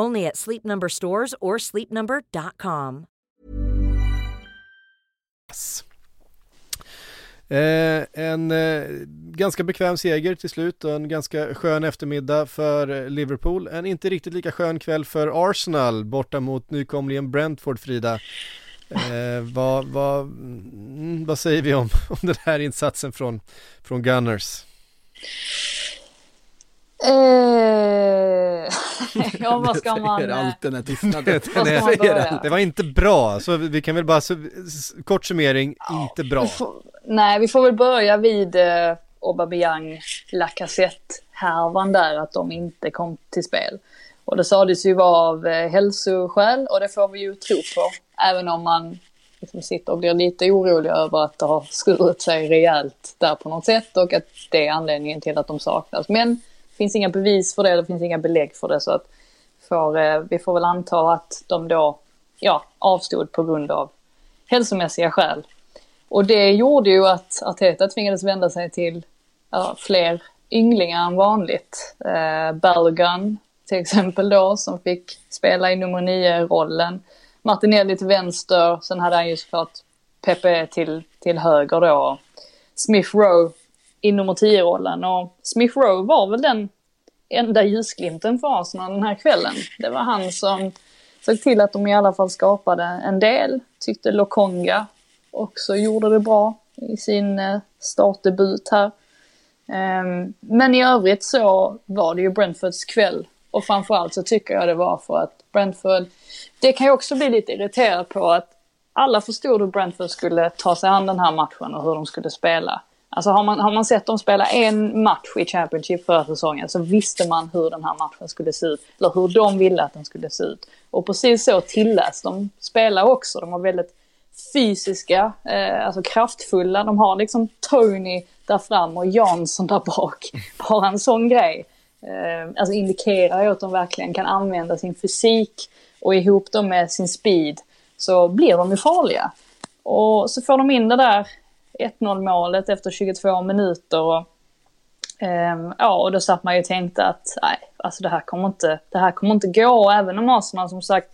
Only at Sleep Number stores or sleepnumber.com. Eh, en eh, ganska bekväm seger till slut och en ganska skön eftermiddag för Liverpool. En inte riktigt lika skön kväll för Arsenal borta mot nykomlingen Brentford, Frida. Eh, vad, vad, mm, vad säger vi om, om den här insatsen från, från Gunners? Eh, ja, vad ska man... allt här tystnaden. det var inte bra, så vi kan väl bara, så, kort summering, ja, inte bra. Vi får, nej, vi får väl börja vid eh, Aubameyang, Lacazette härvan där, att de inte kom till spel. Och det sades ju vara av eh, hälsoskäl och det får vi ju tro på. Även om man liksom sitter och blir lite orolig över att det har skurit sig rejält där på något sätt och att det är anledningen till att de saknas. Men finns inga bevis för det, det finns inga belägg för det så att får, eh, vi får väl anta att de då ja, avstod på grund av hälsomässiga skäl. Och det gjorde ju att Arteta tvingades vända sig till ja, fler ynglingar än vanligt. Eh, Balogun till exempel då som fick spela i nummer 9-rollen. Martinelli till vänster, sen hade han ju såklart Pepe till, till höger då. Smith Rowe i nummer 10-rollen och Smith Rowe var väl den enda ljusglimten för Arsenal den här kvällen. Det var han som såg till att de i alla fall skapade en del. Tyckte Lokonga också gjorde det bra i sin eh, startdebut här. Ehm, men i övrigt så var det ju Brentfords kväll och framförallt så tycker jag det var för att Brentford, det kan jag också bli lite irriterad på att alla förstod hur Brentford skulle ta sig an den här matchen och hur de skulle spela. Alltså har man, har man sett dem spela en match i Championship förra säsongen så visste man hur den här matchen skulle se ut. Eller hur de ville att den skulle se ut. Och precis så tilläts de spela också. De var väldigt fysiska, eh, alltså kraftfulla. De har liksom Tony där fram och Jansson där bak. Bara en sån grej. Eh, alltså indikerar ju att de verkligen kan använda sin fysik och ihop dem med sin speed så blir de ju farliga. Och så får de in det där 1-0 målet efter 22 minuter. Och, eh, ja, och då satt man ju och tänkte att nej, alltså det här kommer inte, det här kommer inte gå. Och även om Arsenal som sagt,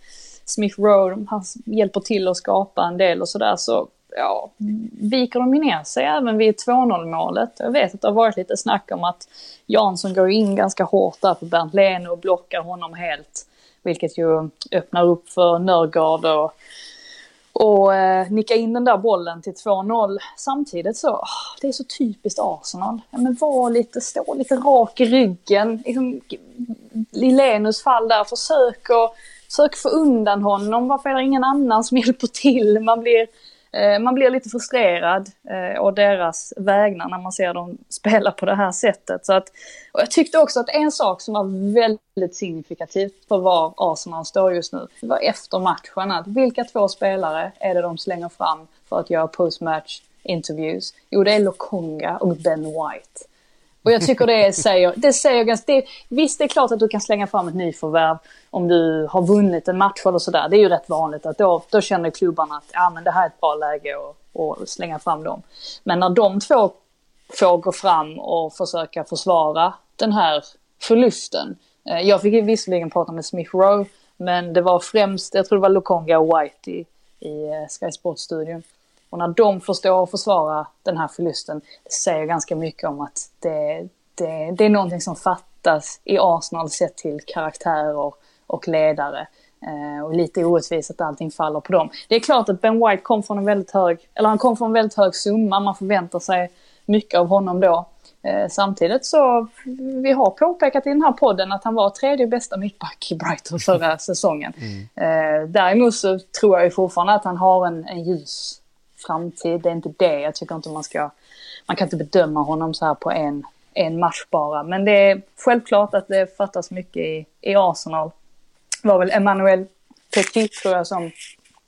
Smith Rowe, han hjälper till att skapa en del och sådär så ja, viker de ju ner sig även vid 2-0 målet. Jag vet att det har varit lite snack om att Jansson går in ganska hårt där på Bernt Leno och blockar honom helt. Vilket ju öppnar upp för Nörgaard och, och eh, nicka in den där bollen till 2-0. Samtidigt så, oh, det är så typiskt Arsenal. Ja, men var lite, stå lite rak i ryggen. Liksom, I Lenus fall där, försök, och, försök få undan honom. Varför är det ingen annan som hjälper till? Man blir Eh, man blir lite frustrerad eh, och deras vägnar när man ser dem spela på det här sättet. Så att, och jag tyckte också att en sak som var väldigt signifikativt för var Arsenal står just nu, det var efter matchen att vilka två spelare är det de slänger fram för att göra postmatch interviews? Jo, det är Lokonga och Ben White. Och jag tycker det säger, det säger ganska, det, visst det är klart att du kan slänga fram ett nyförvärv om du har vunnit en match eller sådär. Det är ju rätt vanligt att då, då känner klubbarna att ja men det här är ett bra läge att slänga fram dem. Men när de två får gå fram och försöka försvara den här förlusten. Eh, jag fick visserligen prata med Smith Rowe, men det var främst, jag tror det var Lokonga och White i, eh, Sky Sports-studion. Och när de förstår att försvara den här förlusten, det säger ganska mycket om att det, det, det är någonting som fattas i Arsenal sett till karaktärer och ledare. Eh, och lite orättvist att allting faller på dem. Det är klart att Ben White kom från en väldigt hög, eller han kom från en väldigt hög summa, man förväntar sig mycket av honom då. Eh, samtidigt så, vi har påpekat i den här podden att han var tredje bästa mittback i Brighton förra säsongen. Mm. Eh, däremot så tror jag ju fortfarande att han har en, en ljus framtid. Det är inte det. Jag tycker inte man ska... Man kan inte bedöma honom så här på en, en match bara. Men det är självklart att det fattas mycket i, i Arsenal. Det var väl Emmanuel Petit tror jag som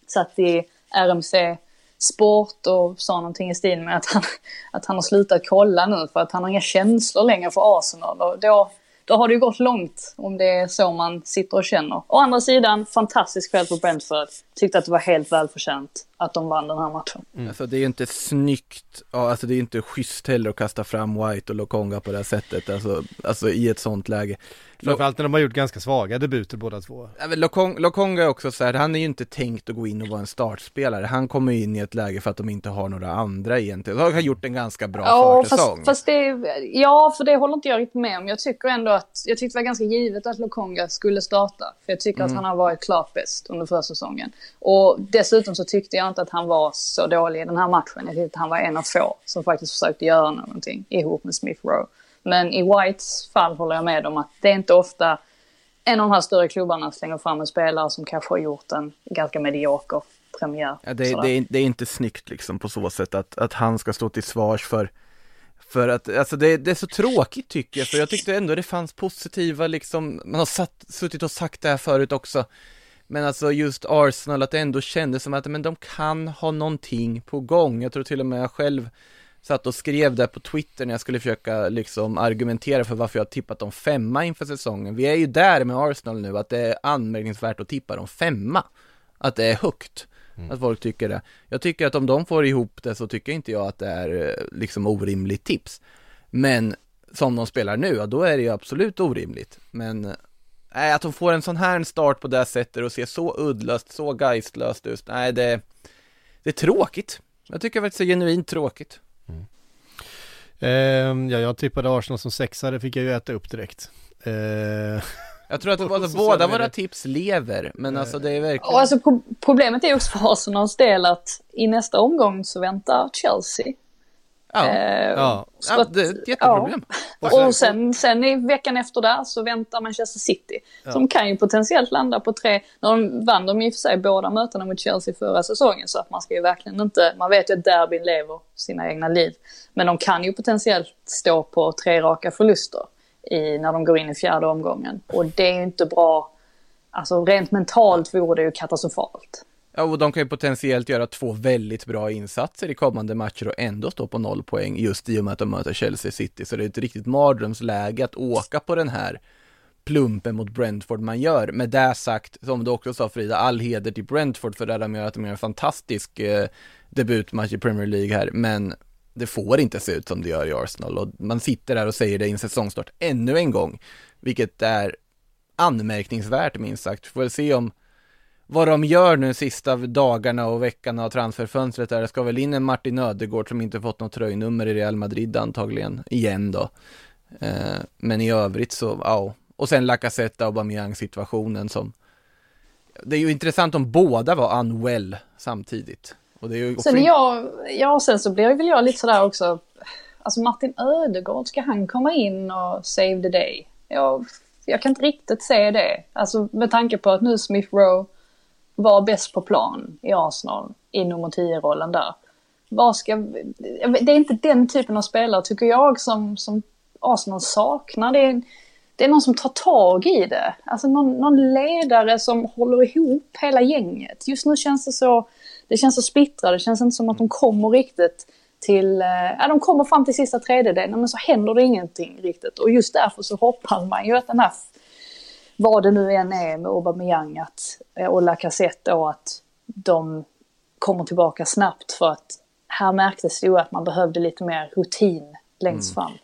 satt i RMC Sport och sa någonting i stil med att han, att han har slutat kolla nu för att han har inga känslor längre för Arsenal. Och då, då har det ju gått långt om det är så man sitter och känner. Å andra sidan, fantastisk kväll på Brentford. Tyckte att det var helt välförtjänt att de vann den här matchen. Mm. Alltså det är ju inte snyggt, alltså det är inte schysst heller att kasta fram White och Lokonga på det här sättet, alltså, alltså i ett sånt läge. Framförallt när de har gjort ganska svaga debuter båda två. Lokong, Lokonga är också så här, han är ju inte tänkt att gå in och vara en startspelare. Han kommer in i ett läge för att de inte har några andra egentligen. De har gjort en ganska bra ja, försäsong. Fast, fast det, ja, för det håller inte jag riktigt med om. Jag tycker ändå att, jag tyckte det var ganska givet att Lokonga skulle starta. För jag tycker mm. att han har varit klart bäst under förra säsongen. Och dessutom så tyckte jag inte att han var så dålig i den här matchen. Jag tyckte att han var en av få som faktiskt försökte göra någonting ihop med Smith Rowe. Men i Whites fall håller jag med om att det är inte ofta en av de här större klubbarna slänger fram en spelare som kanske har gjort en ganska medioker premiär. Ja, det, det, är, det, är, inte snyggt liksom på så sätt att, att han ska stå till svars för för att, alltså det, det, är så tråkigt tycker jag, för jag tyckte ändå det fanns positiva liksom, man har satt, suttit och sagt det här förut också, men alltså just Arsenal, att det ändå kändes som att men de kan ha någonting på gång. Jag tror till och med jag själv satt och skrev där på Twitter när jag skulle försöka liksom argumentera för varför jag tippat dem femma inför säsongen. Vi är ju där med Arsenal nu, att det är anmärkningsvärt att tippa dem femma. Att det är högt. Mm. Att folk tycker det. Jag tycker att om de får ihop det så tycker inte jag att det är eh, liksom orimligt tips. Men som de spelar nu, ja, då är det ju absolut orimligt. Men nej, att de får en sån här start på det sättet och ser så uddlöst, så geistlöst ut, nej det, det är tråkigt. Jag tycker faktiskt det är genuint tråkigt. Mm. Eh, ja, jag tippade Arsenal som sexa, det fick jag ju äta upp direkt. Eh... Jag tror att båda, båda våra tips lever, men alltså det är verkligen... Och alltså problemet är också för Arsenals del att i nästa omgång så väntar Chelsea. Ja, eh, ja. ja det är ett jätteproblem. Ja. Och sen, sen i veckan efter där så väntar Manchester City. Ja. Som kan ju potentiellt landa på tre, när de vann de i och för sig båda mötena mot Chelsea förra säsongen. Så att man ska ju verkligen inte, man vet ju att derbyn lever sina egna liv. Men de kan ju potentiellt stå på tre raka förluster i, när de går in i fjärde omgången. Och det är ju inte bra, alltså rent mentalt vore det ju katastrofalt. Ja, och de kan ju potentiellt göra två väldigt bra insatser i kommande matcher och ändå stå på noll poäng just i och med att de möter Chelsea City. Så det är ett riktigt mardrömsläge att åka på den här plumpen mot Brentford man gör. Med det sagt, som du också sa Frida, all heder till Brentford för det de gör, att de gör en fantastisk eh, debutmatch i Premier League här, men det får inte se ut som det gör i Arsenal och man sitter där och säger det i en säsongstart ännu en gång, vilket är anmärkningsvärt minst sagt. Får väl se om vad de gör nu sista dagarna och veckorna av transferfönstret där. Det ska väl in en Martin Ödegård som inte fått något tröjnummer i Real Madrid antagligen, igen då. Eh, men i övrigt så, ja. Och sen Lacazette och Aubameyang situationen som Det är ju intressant om båda var unwell samtidigt. Och det är ju Sen är jag, ja sen så blir väl jag lite sådär också, alltså Martin Ödegård, ska han komma in och save the day? Jag, jag kan inte riktigt se det. Alltså med tanke på att nu Smith Rowe var bäst på plan i Arsenal i nummer 10-rollen där. Vad ska, det är inte den typen av spelare tycker jag som, som Arsenal saknar. Det är, det är någon som tar tag i det. Alltså någon, någon ledare som håller ihop hela gänget. Just nu känns det så, det känns så splittrat. Det känns inte som att de kommer riktigt till, eh, ja de kommer fram till sista tredjedelen men så händer det ingenting riktigt. Och just därför så hoppas man ju att den här, vad det nu än är med Aubameyang att, eh, och Lacazette då att de kommer tillbaka snabbt för att här märktes det ju att man behövde lite mer rutin längst Mm. fram.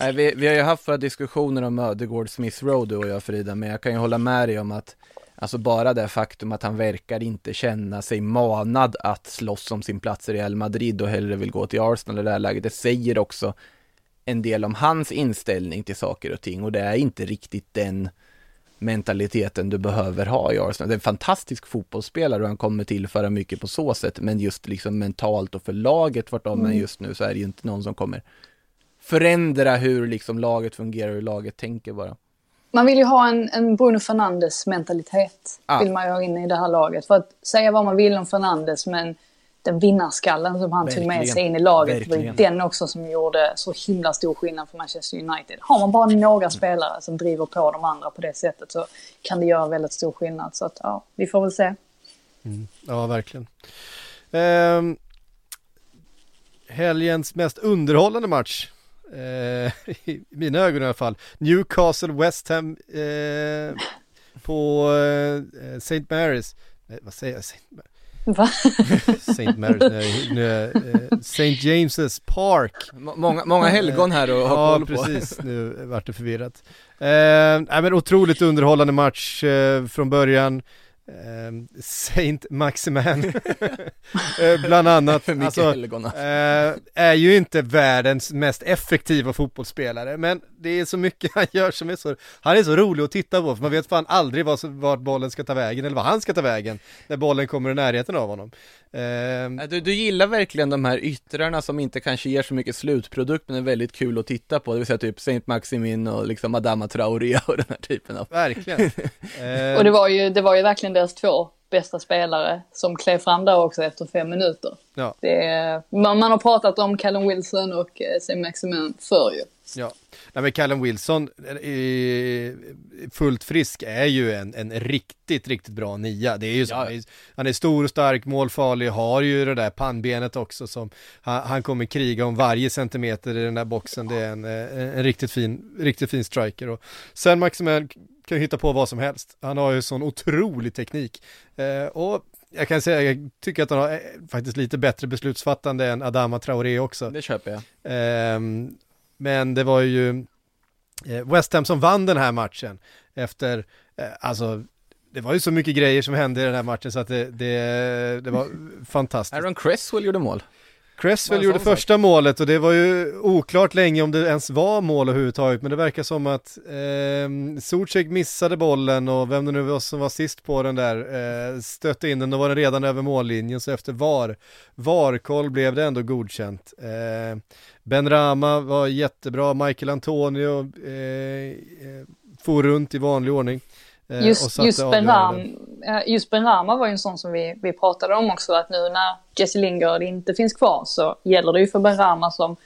Nej, vi, vi har ju haft våra diskussioner om Ödegård Smith Rowe du och jag Frida, men jag kan ju hålla med dig om att Alltså bara det faktum att han verkar inte känna sig manad att slåss om sin plats i Real Madrid och hellre vill gå till Arsenal i det här läget, det säger också en del om hans inställning till saker och ting och det är inte riktigt den mentaliteten du behöver ha i Arsenal. Det är en fantastisk fotbollsspelare och han kommer tillföra mycket på så sätt, men just liksom mentalt och för laget vart de är just nu så är det ju inte någon som kommer förändra hur liksom laget fungerar och hur laget tänker bara. Man vill ju ha en, en Bruno Fernandes mentalitet. Ja. Vill man ju ha in i det här laget. För att säga vad man vill om Fernandes men den vinnarskallen som han tog med Verkligen. sig in i laget var ju Verkligen. den också som gjorde så himla stor skillnad för Manchester United. Har man bara några spelare som driver på de andra på det sättet så kan det göra väldigt stor skillnad. Så att ja, vi får väl se. Ja, verkligen. Ehm, helgens mest underhållande match, eh, i mina ögon i alla fall, Newcastle West Ham eh, på eh, St. Mary's. Nej, vad säger jag? St. Mar- Va? St. Mary's, nu eh, St. James's Park. Må- Många, många helgon här och ha Ja, koll på. precis. Nu vart det förvirrat. Eh, men otroligt underhållande match eh, från början. Eh, Saint Maximan, eh, bland annat. Alltså, eh, är ju inte världens mest effektiva fotbollsspelare, men det är så mycket han gör som är så, han är så rolig att titta på, för man vet fan aldrig vart bollen ska ta vägen, eller vad han ska ta vägen, när bollen kommer i närheten av honom. Eh, Du, du gillar verkligen de här yttrarna som inte kanske ger så mycket slutprodukt men är väldigt kul att titta på, det vill säga typ Saint Maximin och liksom Adama Traoré och den här typen av verkligen. Eh, Och det var, ju, det var ju verkligen deras två bästa spelare som klev fram där också efter fem minuter. ja. Det man, man har pratat om Callum Wilson och eh, Sam Maximin förr ju. Ja, Nej, men Callum Wilson, eh, fullt frisk, är ju en, en riktigt, riktigt bra nia. Det är ju så, Ja. han, är, stor och stark, målfarlig, har ju det där pannbenet också som han, han kommer kriga om varje centimeter i den där boxen. Det är en, eh, en riktigt fin, riktigt fin striker. Och sen Maximal kan ju hitta på vad som helst. Han har ju sån otrolig teknik. Eh, och jag kan säga, jag tycker att han har faktiskt lite bättre beslutsfattande än Adama Traoré också. Det köper jag. Ehm, men det var ju eh, West Ham som vann den här matchen efter, eh, alltså det var ju så mycket grejer som hände i den här matchen så att det, det, det var fantastiskt. Aaron Cresswell gjorde mål. Cresswell gjorde första målet och det var ju oklart länge om det ens var mål överhuvudtaget men det verkar som att eh, Zuzek missade bollen och vem det nu var som var sist på den där eh, stötte in den, då var den redan över mållinjen så efter VAR, VAR-koll blev det ändå godkänt. Eh, ben Rama var jättebra, Michael Antonio eh, eh, for runt i vanlig ordning. Eh, Just, satte just, ben. Ram, eh, just Ben Rama var ju en sån som vi, vi pratade om också att nu när Jesse Lingard inte finns kvar så gäller det ju för Ben Rama som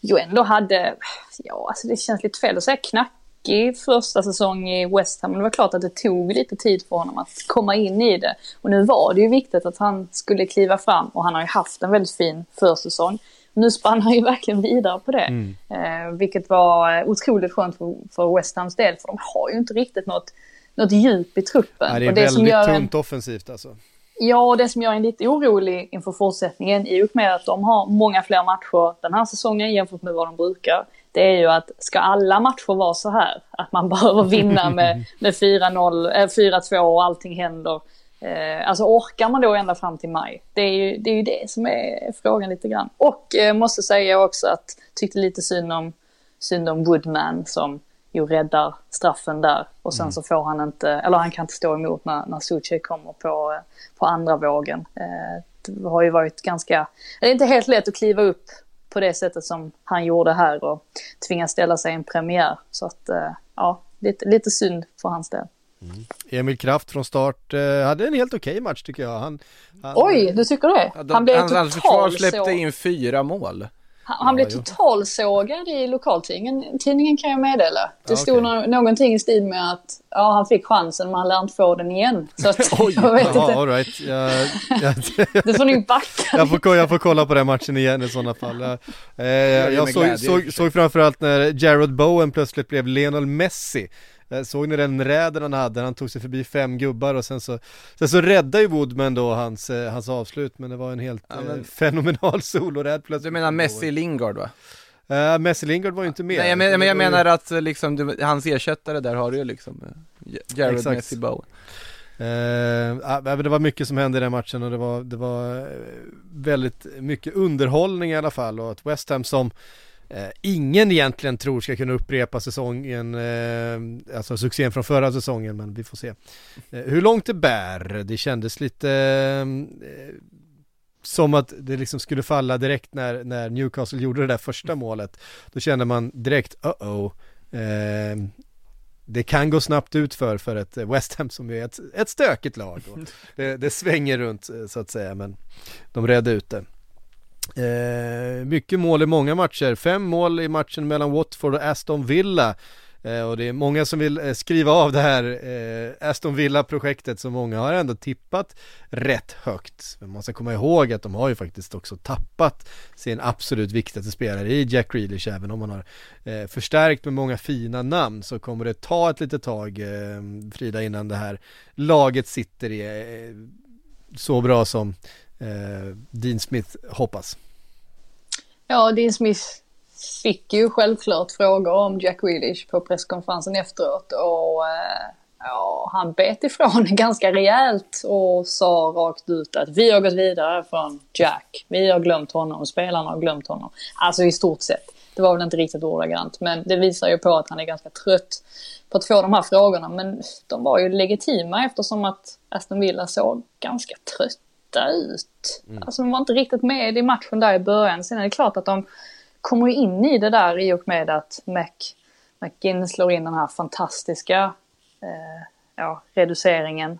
ju ändå hade, ja alltså det känns lite fel att säga knackig första säsong i West Ham men det var klart att det tog lite tid för honom att komma in i det. Och nu var det ju viktigt att han skulle kliva fram och han har ju haft en väldigt fin försäsong. Nu spann han ju verkligen vidare på det. Mm. Eh, vilket var otroligt skönt för, för West Hams del för de har ju inte riktigt något, något djup i truppen. Ja, det är och det som väldigt gör en, tunt offensivt alltså. Ja, och det som gör en lite orolig inför fortsättningen i och med att de har många fler matcher den här säsongen jämfört med vad de brukar. Det är ju att ska alla matcher vara så här, att man behöver vinna med, med 4-0, äh, 4-2 och allting händer Eh, alltså orkar man då ända fram till maj? Det är ju det, är ju det som är frågan lite grann. Och eh, måste säga också att tyckte lite synd om, synd om Woodman som ju räddar straffen där. Och sen mm. så får han inte, eller han kan inte stå emot när, när Suche kommer på, på andra vågen. Eh, det har ju varit ganska, det är inte helt lätt att kliva upp på det sättet som han gjorde här och tvingas ställa sig i en premiär. Så att eh, ja, lite, lite synd för hans del. Mm. Emil Kraft från start eh, hade en helt okej okay match tycker jag. Han, han, Oj, du tycker det? Han blev han, totalt försvar släppte in fyra mål. Han, han blev totalsågad i lokaltidningen tidningen kan jag meddela. Det stod okay. någonting i stil med att ja, han fick chansen men han lär inte få den igen. Så att, Oj, jag vet aha, inte. All right. jag, jag, du får nog backa. jag, får, jag får kolla på den matchen igen i sådana fall. Jag, eh, jag såg, såg, såg framförallt när Jared Bowen plötsligt blev Lionel Messi. Eh, såg ni den räden han hade? Han tog sig förbi fem gubbar och sen så, sen så räddade ju Woodman då hans, eh, hans avslut men det var en helt ja, men... eh, fenomenal soloräd plötsligt. Du menar Messi Lingard va? Uh, Messi Lingard var ju inte med. Nej, men, men jag menar att liksom, du, hans ersättare där har du ju liksom Jared Exakt. Messi Bowen. Uh, det var mycket som hände i den matchen och det var, det var väldigt mycket underhållning i alla fall och att West Ham som eh, Eh, ingen egentligen tror ska kunna upprepa säsongen, eh, alltså succén från förra säsongen, men vi får se. Eh, hur långt det bär, det kändes lite eh, som att det liksom skulle falla direkt när, när Newcastle gjorde det där första målet. Då kände man direkt, uh-oh, eh, det kan gå snabbt ut för, för ett eh, West Ham som är ett, ett stökigt lag. Det, det, svänger runt eh, så att säga, men de redde ut det. Eh, mycket mål i många matcher, fem mål i matchen mellan Watford och Aston Villa. Eh, och det är många som vill eh, skriva av det här eh, Aston Villa-projektet som många har ändå tippat rätt högt. Men man ska komma ihåg att de har ju faktiskt också tappat sin absolut viktigaste spelare i Jack Grealish. Även om man har eh, förstärkt med många fina namn så kommer det ta ett litet tag, eh, Frida, innan det här laget sitter i eh, så bra som Eh, Dean Smith hoppas. Ja, Dean Smith fick ju självklart frågor om Jack Willish på presskonferensen efteråt och eh, ja, han bet ifrån ganska rejält och sa rakt ut att vi har gått vidare från Jack. Vi har glömt honom, spelarna har glömt honom. Alltså i stort sett. Det var väl inte riktigt ordagrant, men det visar ju på att han är ganska trött på att få de här frågorna. Men de var ju legitima eftersom att Aston Villa såg ganska trött trötta ut. Mm. Alltså de var inte riktigt med i matchen där i början. Sen är det klart att de kommer in i det där i och med att Mac, McGinn slår in den här fantastiska eh, ja, reduceringen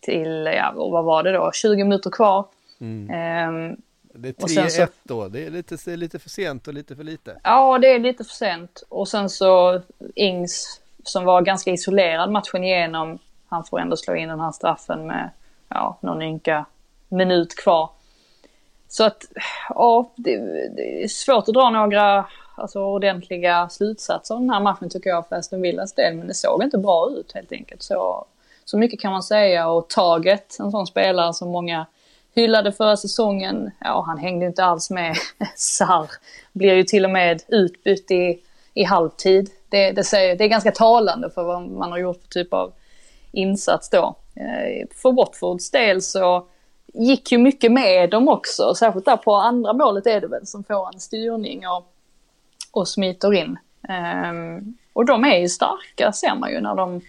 till, ja vad var det då, 20 minuter kvar. Mm. Eh, det är 3-1 då, det är, lite, det är lite för sent och lite för lite. Ja, det är lite för sent. Och sen så Ings, som var ganska isolerad matchen igenom, han får ändå slå in den här straffen med ja, någon ynka minut kvar. Så att, ja, det, det, är svårt att dra några alltså, ordentliga slutsatser av den här matchen tycker jag för Aston Villas del. Men det såg inte bra ut helt enkelt. Så, så mycket kan man säga. Och Taget, en sån spelare som många hyllade förra säsongen, ja han hängde inte alls med. Sarr blir ju till och med utbytt i, i halvtid. Det, det, säger, det är ganska talande för vad man har gjort för typ av insats då. Eh, för Watfords del så gick ju mycket med dem också, särskilt där på andra målet är det väl som får en styrning och, och smiter in. Um, och de är ju starka ser man ju när de,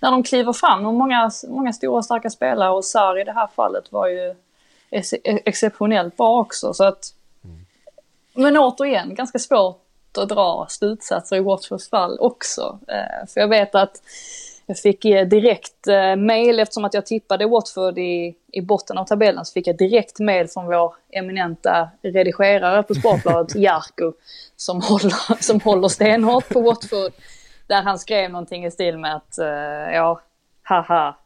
när de kliver fram. Och många, många stora starka spelare och Sarr i det här fallet var ju ex exceptionellt bra också. Så att, mm. Men återigen, ganska svårt att dra slutsatser i Watfords fall också. Uh, för jag vet att jag fick direkt eh, mail eftersom att jag tippade Watford i, i botten av tabellen så fick jag direkt mail från vår eminenta redigerare på Sportbladet, Jarko, som håller, som håller stenhårt på Watford. Där han skrev någonting i stil med att, eh, ja, haha,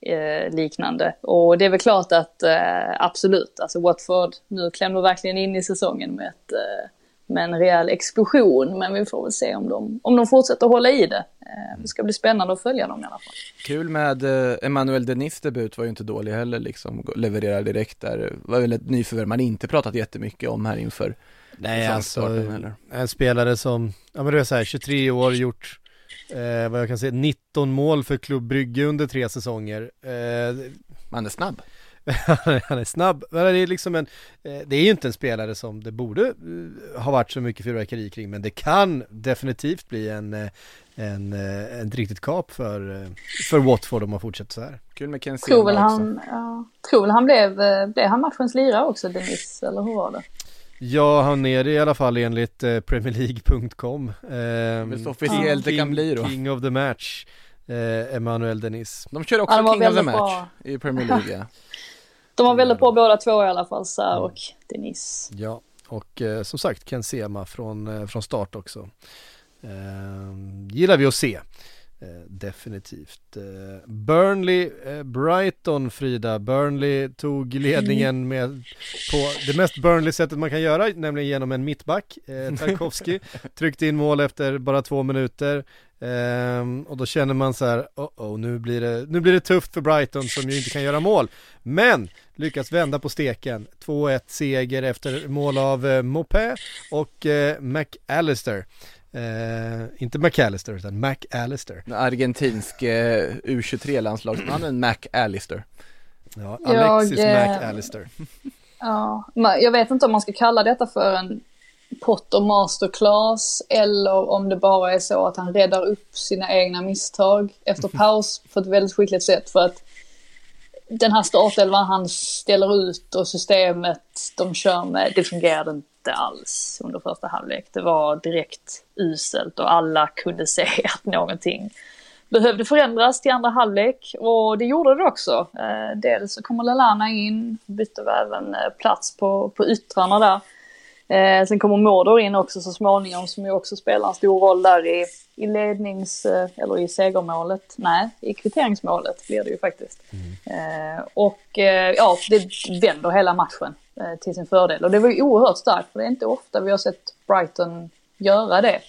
eh, liknande. Och det är väl klart att eh, absolut, alltså Watford nu klämmer verkligen in i säsongen med ett eh, med en rejäl explosion. Men vi får väl se om de, om de fortsätter hålla i det. Eh, det ska bli spännande att följa dem i alla fall. Kul med eh, Emmanuel Denis debut var ju inte dålig heller liksom, levererar direkt där. Det var väl ett nyförvärv man inte pratat jättemycket om här inför Nej alltså, en spelare som, ja men det är så här, 23 år, gjort Eh, vad jag kan säga, 19 mål för Klubb Brygge under tre säsonger. Eh, Man är snabb. han är snabb, men det är liksom en, eh, det är ju inte en spelare som det borde eh, ha varit så mycket fyrverkeri kring, men det kan definitivt bli en, eh, en, en riktigt kap för, för Watford om man fortsätter så här. Kul med Ken Tror väl han, ja, tror väl han blev, blev han matchens lirare också, Denis, eller hur var det? Ja, han är det i alla fall enligt eh, PremierLeague.com. Eh, så officiellt det kan bli då. King of the match, eh, Emanuel Denis. De kör också King of the match bra. i Premier League. De var väldigt bra båda två i alla fall, Sär och Denise. Ja, och eh, som sagt Ken Sema från, eh, från start också. Eh, gillar vi att se. Eh, definitivt. Eh, Burnley, eh, Brighton Frida. Burnley tog ledningen med på det mest Burnley sättet man kan göra, nämligen genom en mittback. Tarkovski tryckte in mål efter bara två minuter. Um, och då känner man så här, oh, oh nu, blir det, nu blir det tufft för Brighton som ju inte kan göra mål. Men lyckas vända på steken. 2-1 seger efter mål av uh, Mopé och uh, McAllister. Uh, inte McAllister utan McAllister. Den argentinske uh, U23-landslagsmannen McAllister. Ja, Alexis jag, McAllister. Ja, jag vet inte om man ska kalla detta för en Potter masterclass eller om det bara är så att han räddar upp sina egna misstag efter paus på ett väldigt skickligt sätt. För att den här startelvan han ställer ut och systemet de kör med, det fungerade inte alls under första halvlek. Det var direkt uselt och alla kunde se att någonting behövde förändras till andra halvlek och det gjorde det också. Eh, dels så kommer Lalana in, bytte även eh, plats på, på yttrarna där. Eh, sen kommer Mordor in också så småningom som ju också spelar en stor roll där i, i lednings, eh, eller i segermålet, nej, i kvitteringsmålet blir det ju faktiskt. Mm. Eh, och eh, ja, det vänder hela matchen eh, till sin fördel och det var ju oerhört starkt för det är inte ofta vi har sett Brighton göra det.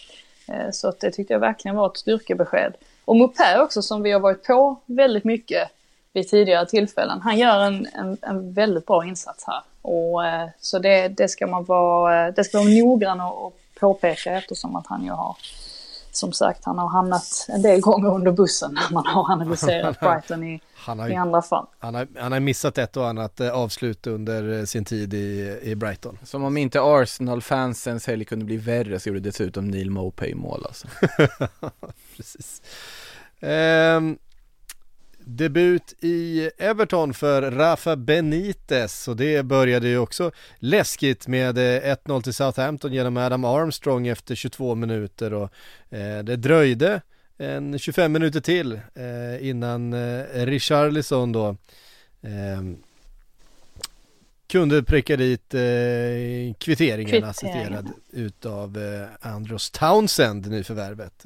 Eh, så att det tyckte jag verkligen var ett styrkebesked. Och Mopé också som vi har varit på väldigt mycket vid tidigare tillfällen. Han gör en, en, en väldigt bra insats här. Och, eh, så det, det, ska man vara, eh, det ska vara noggrann och påpeka eftersom att han ju har som sagt, han har hamnat en del gånger under bussen när man har analyserat Brighton i, har, i andra fall. Han har, han har missat ett och annat eh, avslut under sin tid i, i Brighton. Som om inte Arsenal-fansens helg kunde bli värre så gjorde dessutom Neil Mopay mål alltså. Precis. Um, Debut i Everton för Rafa Benitez och det började ju också läskigt med 1-0 eh, till Southampton genom Adam Armstrong efter 22 minuter och eh, det dröjde en 25 minuter till eh, innan Richarlison då eh, kunde pricka dit eh, kvitteringen Kvittering. assisterad utav eh, Andros Townsend, nyförvärvet.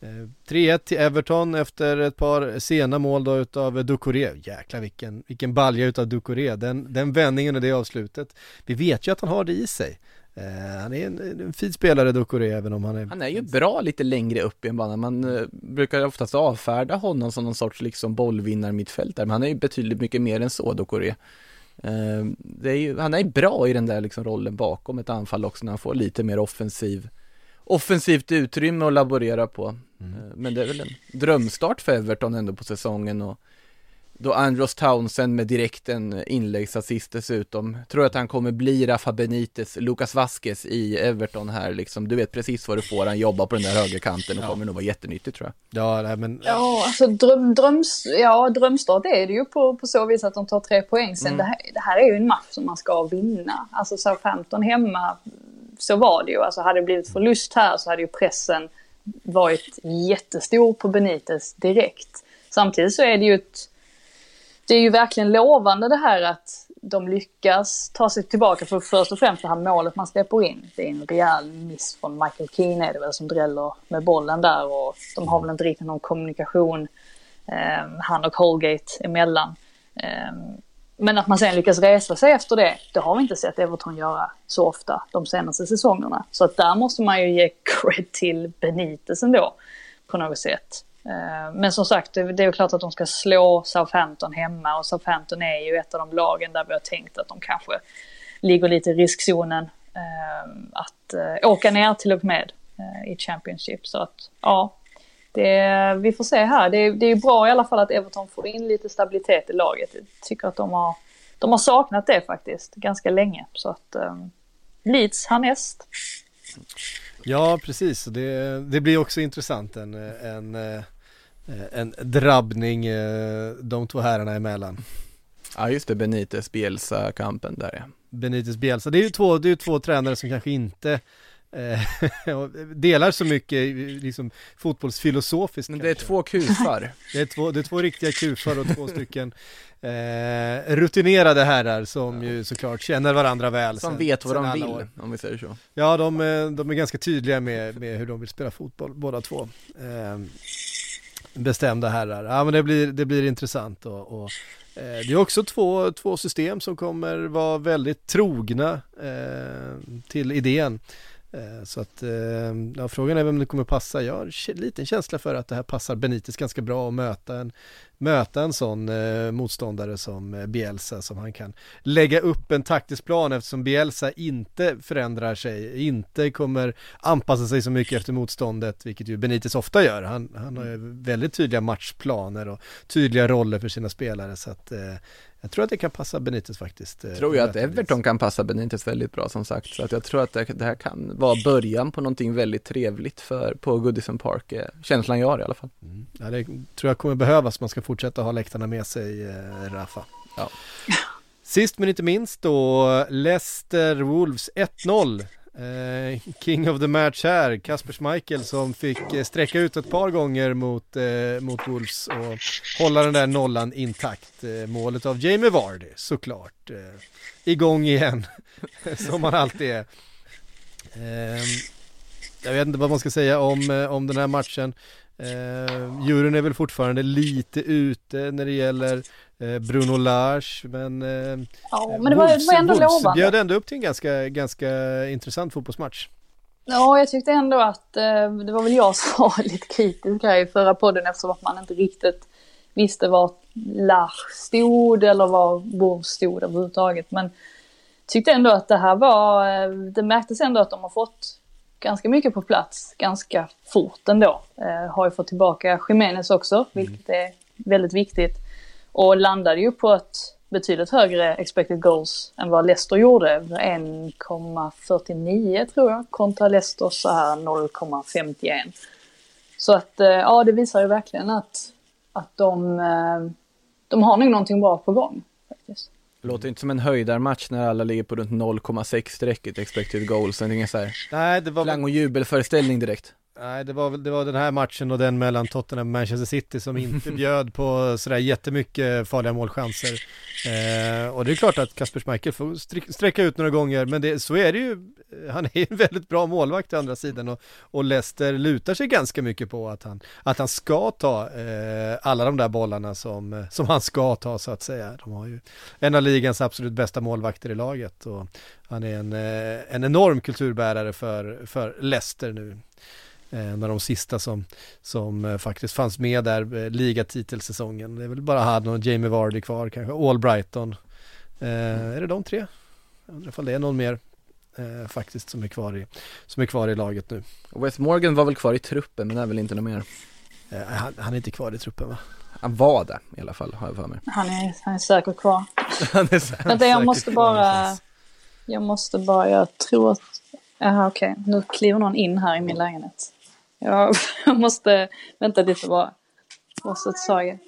Eh, 3-1 till Everton efter ett par sena mål då utav Ducoré. Jäklar vilken, vilken balja utav Ducoré. Den, den vändningen och det avslutet. Vi vet ju att han har det i sig. Eh, han är en, en fin spelare Ducoré även om han är Han är ju bra lite längre upp i en bana, man eh, brukar oftast avfärda honom som någon sorts liksom bollvinnarmittfältare, men han är ju betydligt mycket mer än så Ducoré Eh, det är ju, Han är bra i den där liksom rollen bakom ett anfall också när han får lite mer offensiv offensivt utrymme att laborera på. Mm. Eh, men det är väl en drömstart för Everton ändå på säsongen och då Andros Townsend med direkt en inläggsassist dessutom. Tror att han kommer bli Rafa Benites, Lucas Vasquez i Everton här liksom. Du vet precis vad du får, han jobbar på den där högerkanten och ja. kommer nog vara jättenyttigt tror jag. Ja, nej, men... Ja, alltså dröm, dröms, ja, drömstart är det ju på, på så vis att de tar tre poäng. Sen mm. det, här, det här är ju en match som man ska vinna. Alltså Southampton hemma, så var det ju. Alltså hade det blivit förlust här så hade ju pressen varit jättestor på Benitez direkt. Samtidigt så är det ju ett, det är ju verkligen lovande det här att de lyckas ta sig tillbaka för först och främst det här målet man släpper in. Det är en rejäl miss från Michael Keane är det väl som dräller med bollen där och de har väl inte riktigt någon kommunikation eh, han och Holgate emellan. Eh, men att man sen lyckas resa sig efter det, det har vi inte sett Everton göra så ofta de senaste säsongerna. Så att där måste man ju ge cred till Benitez ändå på något sätt. Eh, men som sagt, det är ju klart att de ska slå Southampton hemma och Southampton är ju ett av de lagen där vi har tänkt att de kanske ligger lite i riskzonen eh, att eh, åka ner till och med i Championship. Så att ja, det, vi får se här. Det, det är bra i alla fall att Everton får in lite stabilitet i laget. Jag tycker att de har, de har saknat det faktiskt ganska länge. Så att um, Leeds härnäst. Ja, precis. Det, det blir också intressant en, en, eh, en drabbning eh, de två herrarna emellan. Ja, just det, Benites Bielsa-kampen där ja. Benites Bielsa, det är ju två, det är två tränare som kanske inte delar så mycket liksom, fotbollsfilosofiskt. Men det kanske. är två kufar. det, är två, det är två riktiga kufar och två stycken eh, rutinerade herrar som ja. ju såklart känner varandra väl. Som sen, vet vad de vill, år. om vi säger så. Ja, de, eh, de är ganska tydliga med, med hur de vill spela fotboll, båda två. Eh, bestämda herrar. Ja, men det blir, det blir intressant och, och Eh, det är också två, två system som kommer vara väldigt trogna eh, till idén. Eh, så att, eh, ja, frågan är vem det kommer passa. Jag har en liten känsla för att det här passar Benitez ganska bra att möta en, möta en sån eh, motståndare som eh, Bielsa som han kan lägga upp en taktisk plan eftersom Bielsa inte förändrar sig, inte kommer anpassa sig så mycket efter motståndet, vilket ju Benitez ofta gör. Han, han har ju väldigt tydliga matchplaner och tydliga roller för sina spelare så att eh, jag tror att det kan passa Benitez faktiskt. Jag tror ju att Everton kan passa Benitez väldigt bra som sagt. Så att jag tror att det, det här kan vara början på någonting väldigt trevligt för, på Goodison Park. Känslan jag har i alla fall. Mm. Ja, det tror jag kommer behövas. Man ska fortsätta ha läktarna med sig, eh, Rafa. Ja. Sist men inte minst då, Leicester Wolves 1-0. Eh, King of the match här, Kasper Schmeichel som fick eh, sträcka ut ett par gånger mot, eh, mot Wolves och hålla den där nollan intakt. Eh, målet av Jamie Vardy såklart. Eh, igång igen, som man alltid är. Eh, jag vet inte vad man ska säga om, eh, om den här matchen. Eh, juryn är väl fortfarande lite ute när det gäller eh, Bruno Lars men, eh, ja, men det var, det var ändå Wolves lovande. bjöd ändå upp till en ganska, ganska intressant fotbollsmatch. Ja, jag tyckte ändå att eh, det var väl jag som var lite kritisk här i förra podden eftersom att man inte riktigt visste var Lars stod eller var Wolves stod överhuvudtaget. Men tyckte ändå att det här var, eh, det märktes ändå att de har fått ganska mycket på plats ganska fort ändå. Eh, har ju fått tillbaka Jiménez också, mm. vilket är väldigt viktigt. Och landade ju på ett betydligt högre expected goals än vad Leicester gjorde. 1,49 tror jag, kontra Leicester så här 0,51. Så att eh, ja, det visar ju verkligen att, att de, eh, de har nog någonting bra på gång. Faktiskt. Det låter inte som en höjdarmatch när alla ligger på runt 0,6 strecket expected goals, det är ingen så här Nej, det var klang och jubelföreställning direkt. Nej, det var det var den här matchen och den mellan Tottenham och Manchester City som inte bjöd på sådär jättemycket farliga målchanser. Eh, och det är klart att Kasper Schmeichel får sträcka ut några gånger, men det, så är det ju. Han är en väldigt bra målvakt å andra sidan och, och Leicester lutar sig ganska mycket på att han, att han ska ta eh, alla de där bollarna som, som han ska ta så att säga. De har ju en av ligans absolut bästa målvakter i laget och han är en, eh, en enorm kulturbärare för, för Leicester nu en av de sista som, som eh, faktiskt fanns med där, eh, ligatitelsäsongen. Det är väl bara han och Jamie Vardy kvar kanske, All Brighton. Eh, är det de tre? Jag undrar ifall det är någon mer eh, faktiskt som är, kvar i, som är kvar i laget nu. West Morgan var väl kvar i truppen men är väl inte något mer? Eh, han, han, är inte kvar i truppen va? Han var det i alla fall, har jag för mig. Han är, han är säkert kvar. han är, han Vänta, jag måste bara, jag måste bara, jag tror att, jaha okej, okay. nu kliver någon in här i min lägenhet. Jag måste vänta lite bara. What's that sorry?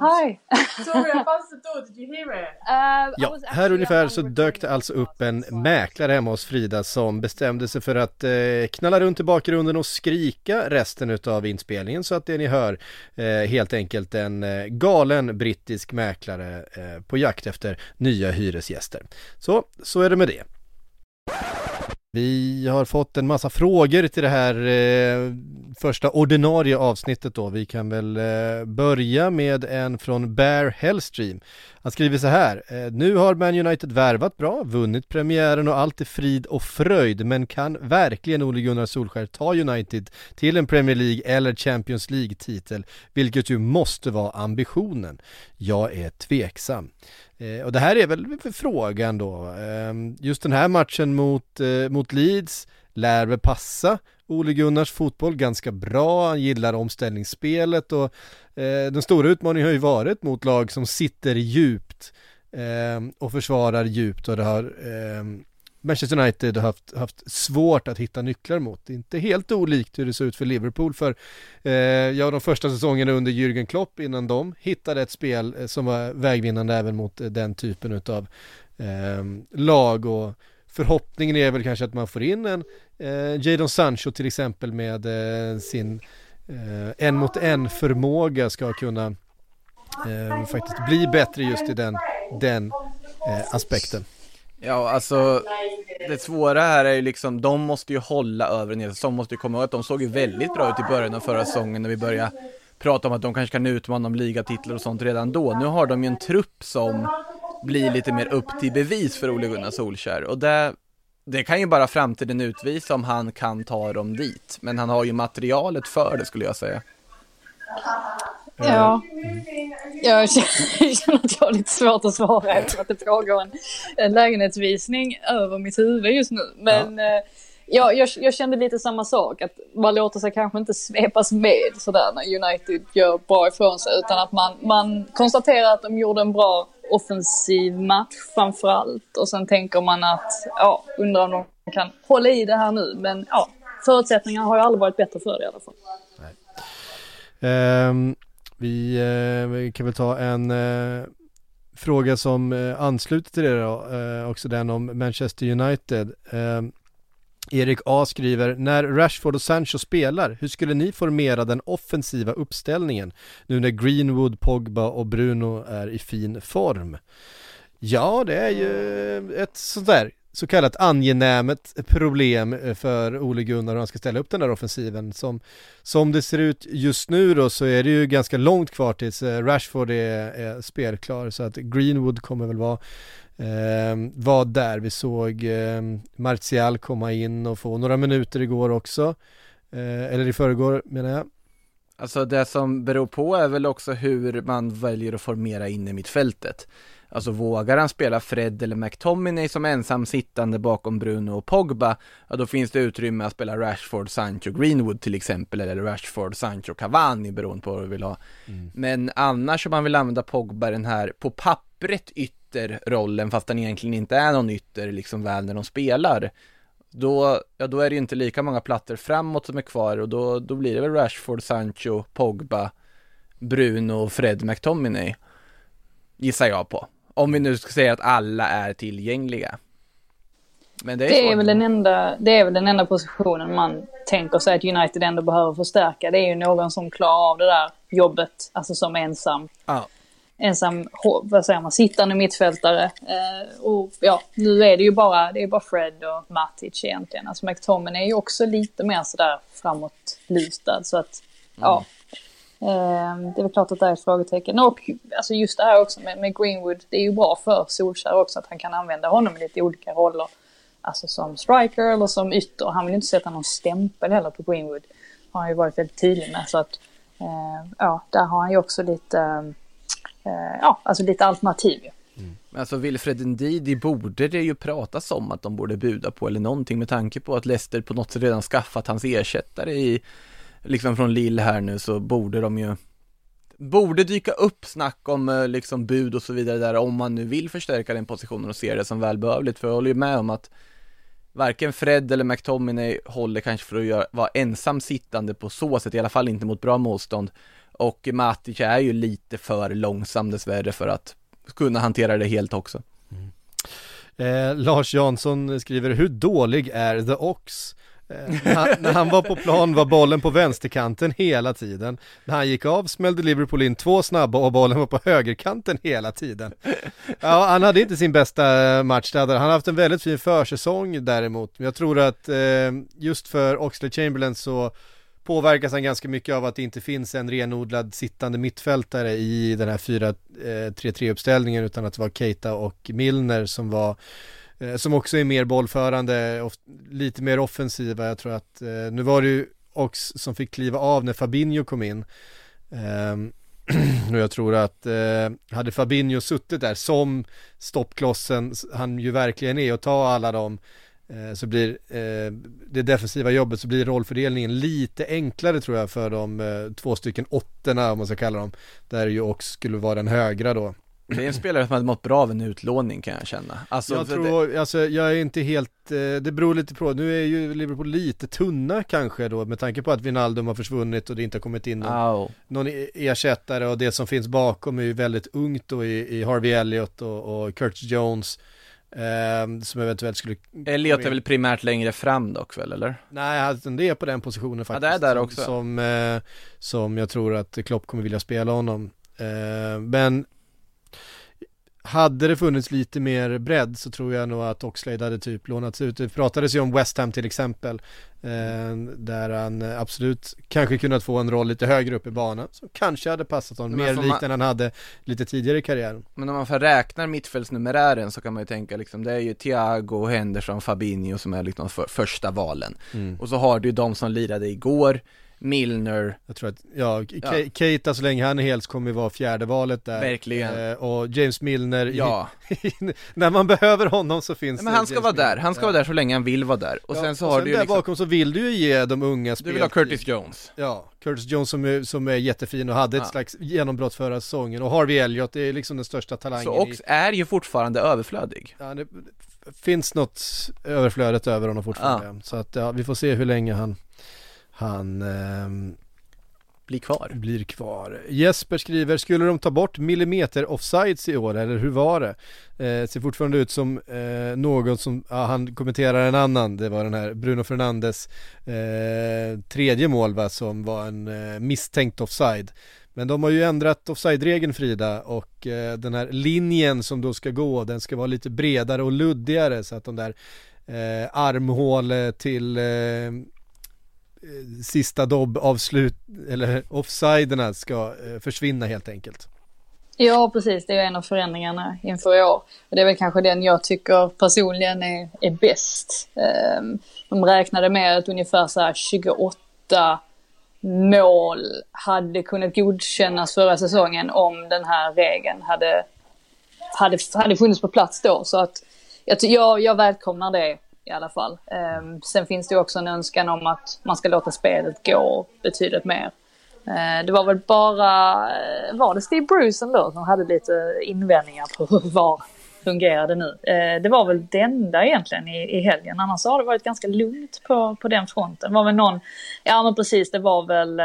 Hi! Sorry, I passed the door. Did you hear it? Uh, ja, här ungefär så dök det alltså upp en mäklare hemma hos Frida som bestämde sig för att eh, knalla runt i bakgrunden och skrika resten av inspelningen så att det ni hör eh, helt enkelt en eh, galen brittisk mäklare eh, på jakt efter nya hyresgäster. Så, så är det med det. Vi har fått en massa frågor till det här eh, första ordinarie avsnittet då. Vi kan väl eh, börja med en från Bear Hellstream. Han skriver så här. Eh, nu har Man United värvat bra, vunnit premiären och allt är frid och fröjd. Men kan verkligen Ole Gunnar Solskär ta United till en Premier League eller Champions League-titel? Vilket ju måste vara ambitionen. Jag är tveksam. Eh, och det här är väl frågan då. Eh, just den här matchen mot, eh, mot Leeds lär väl passa Ole Gunnars fotboll ganska bra, han gillar omställningsspelet och eh, den stora utmaningen har ju varit mot lag som sitter djupt eh, och försvarar djupt och det har eh, Manchester United har haft, haft svårt att hitta nycklar mot. Det är inte helt olikt hur det såg ut för Liverpool för eh, ja, de första säsongerna under Jürgen Klopp innan de hittade ett spel eh, som var vägvinnande även mot eh, den typen av eh, lag och förhoppningen är väl kanske att man får in en eh, Jadon Sancho till exempel med eh, sin eh, en mot en förmåga ska kunna eh, faktiskt bli bättre just i den, den eh, aspekten. Ja, alltså det svåra här är ju liksom, de måste ju hålla över en hel säsong, måste ju komma ihåg att de såg ju väldigt bra ut i början av förra säsongen när vi började prata om att de kanske kan utmana om ligatitlar och sånt redan då. Nu har de ju en trupp som blir lite mer upp till bevis för Ole Gunnar Solskär och det, det kan ju bara framtiden utvisa om han kan ta dem dit. Men han har ju materialet för det skulle jag säga. Ja, jag känner att jag har lite svårt att svara eftersom att det pågår en, en lägenhetsvisning över mitt huvud just nu. Men ja. eh, jag, jag, jag, kände lite samma sak, att man låter sig kanske inte svepas med sådär när United gör bra ifrån sig, utan att man, man konstaterar att de gjorde en bra offensiv match framför allt och sen tänker man att, ja, undrar om de kan hålla i det här nu, men ja, förutsättningarna har ju aldrig varit bättre för det i alla fall. Um, vi, eh, vi, kan väl ta en eh, fråga som eh, ansluter till det då, eh, också den om Manchester United. Eh, Erik A skriver, när Rashford och Sancho spelar, hur skulle ni formera den offensiva uppställningen nu när Greenwood, Pogba och Bruno är i fin form? Ja, det är ju ett sånt där så kallat angenämet problem eh, för Ole Gunnar hur han ska ställa upp den där offensiven. Som, som det ser ut just nu då så är det ju ganska långt kvar tills eh, Rashford är, är spelklar så att Greenwood kommer väl vara eh, var där. Vi såg eh, Martial komma in och få några minuter igår också. Eh, eller i förrgår menar jag. Alltså det som beror på är väl också hur man väljer att formera in i mittfältet. Alltså vågar han spela Fred eller McTominay som ensam sittande bakom Bruno och Pogba, ja då finns det utrymme att spela Rashford, Sancho, Greenwood till exempel, eller Rashford, Sancho, Cavani beroende på vad du vill ha. Mm. Men annars om man vill använda Pogba den här på pappret ytterrollen, fast den egentligen inte är någon ytter liksom väl när de spelar, då, ja, då är det ju inte lika många plattor framåt som är kvar och då, då blir det väl Rashford, Sancho, Pogba, Bruno och Fred McTominay. Gissar jag på. Om vi nu ska säga att alla är tillgängliga. Men det är, det är väl den enda, det är väl den enda positionen man tänker sig att United ändå behöver förstärka. Det är ju någon som klarar av det där jobbet, alltså som ensam. Ja. Ensam, vad säger man, sittande mittfältare. Eh, och ja, nu är det ju bara, det är bara Fred och Matic egentligen. Alltså McTominay är ju också lite mer sådär framåtlutad så att, mm. ja. Ehm, det är väl klart att det är ett frågetecken. Och alltså just det här också med, med Greenwood, det är ju bra för Solskjaer också att han kan använda honom i lite olika roller. Alltså som striker eller som ytter. Han vill inte sätta någon stämpel heller på Greenwood. Har han ju varit väldigt tydlig med. Så att, eh, ja, där har han ju också lite, eh, ja, alltså lite alternativ. Mm. Alltså Wilfred Ndidi borde det ju pratas om att de borde buda på eller någonting med tanke på att Leicester på något sätt redan skaffat hans ersättare i liksom från Lill här nu så borde de ju Borde dyka upp snack om eh, liksom bud och så vidare där om man nu vill förstärka den positionen och ser det som välbehövligt för jag håller ju med om att Varken Fred eller McTominay håller kanske för att göra, vara ensam sittande på så sätt, i alla fall inte mot bra motstånd Och Matic är ju lite för långsam dessvärre för att kunna hantera det helt också mm. eh, Lars Jansson skriver, hur dålig är The Ox? Eh, när, när han var på plan var bollen på vänsterkanten hela tiden. När han gick av smällde Liverpool in två snabba och bollen var på högerkanten hela tiden. Ja, han hade inte sin bästa eh, match där. Han har haft en väldigt fin försäsong däremot. Jag tror att eh, just för Oxlade Chamberlain så påverkas han ganska mycket av att det inte finns en renodlad sittande mittfältare i den här 4-3-3-uppställningen eh, utan att det var Keita och Milner som var Eh, Eh, som också är mer bollförande, och lite mer offensiva. Jag tror att, eh, nu var det ju Ox som fick kliva av när Fabinho kom in. Ehm, och jag tror att eh, hade Fabinho suttit där som stoppklossen han ju verkligen är och ta alla dem eh, så blir eh, det defensiva jobbet så blir rollfördelningen lite enklare tror jag för de eh, två stycken åttorna om man ska kalla dem. Där ju också skulle vara den högra då. Det är en spelare som hade mått bra av en utlåning kan jag känna. Alltså, jag tror, det, alltså jag är inte helt, eh, det beror lite på, nu är ju Liverpool lite tunna kanske då med tanke på att Wijnaldum har försvunnit och det inte har kommit in någon, någon e- ersättare och det som finns bakom är ju väldigt ungt då i, i Harvey Elliott och, och Curtis Jones eh, som eventuellt skulle Elliot är väl primärt längre fram dock väl, eller? Nej, det är på den positionen faktiskt. det är där också. Som, eh, som jag tror att Klopp kommer vilja spela honom. Eh, men hade det funnits lite mer bredd så tror jag nog att Oxlade hade typ lånats ut. Det pratades ju om West Ham till exempel. Eh, där han absolut kanske kunnat få en roll lite högre upp i banan. Som kanske hade passat honom mer får likt man- än han hade lite tidigare i karriären. Men om man får räkna mittfältsnumerären så kan man ju tänka liksom, det är ju Thiago, Henderson, Fabinho som är liksom för, första valen. Och så har du ju de som lirade igår, Milner, Jag tror att, ja, Ja. Keita så länge han är helt kommer vara fjärde valet där. Verkligen. Eh, och James Milner, i- ja. när man behöver honom så finns Men det han ska James vara Milner. där, han ska Ja. vara där så länge han vill vara där. Och Ja, sen så och har sen du där liksom, bakom så vill du ju ge de unga du vill ha. Curtis Jones. Ja, Curtis Jones som är, som är jättefin och hade ett slags genombrott förra säsongen och Harvey Elliott är liksom den största talangen Så i, Ox är ju fortfarande överflödig. ja, det finns något överflödet över honom fortfarande. Så att ja, vi får se hur länge han, han ehm, Bli kvar. blir kvar. Jesper skriver, skulle de ta bort millimeter offsides i år eller hur var det? Eh, ser fortfarande ut som eh, någon som, ja, han kommenterar en annan, det var den här Bruno Fernandes eh, tredje mål va, som var en eh, misstänkt offside. Men de har ju ändrat offside-regeln Frida och eh, den här linjen som då ska gå, den ska vara lite bredare och luddigare så att de där eh, armhål eh, till eh, eh, Eh, sista dobb avslut eller offsiderna ska eh, försvinna helt enkelt. Ja, precis. Det är en av förändringarna inför i år. Och det är väl kanske den jag tycker personligen är, är bäst. Ehm, de räknade med att ungefär så här 28 mål hade kunnat godkännas förra säsongen om den här regeln hade, hade, hade funnits på plats då. Så att jag, jag välkomnar det i alla fall. Ehm, sen finns det också en önskan om att man ska låta spelet gå betydligt mer. Ehm, det var väl bara, eh, var det Steve Bruce ändå som hade lite invändningar på hur VAR fungerade nu. Ehm, det var väl det enda egentligen i, i helgen, annars har det varit ganska lugnt på, på den fronten. Det var väl någon, ja men precis det var väl,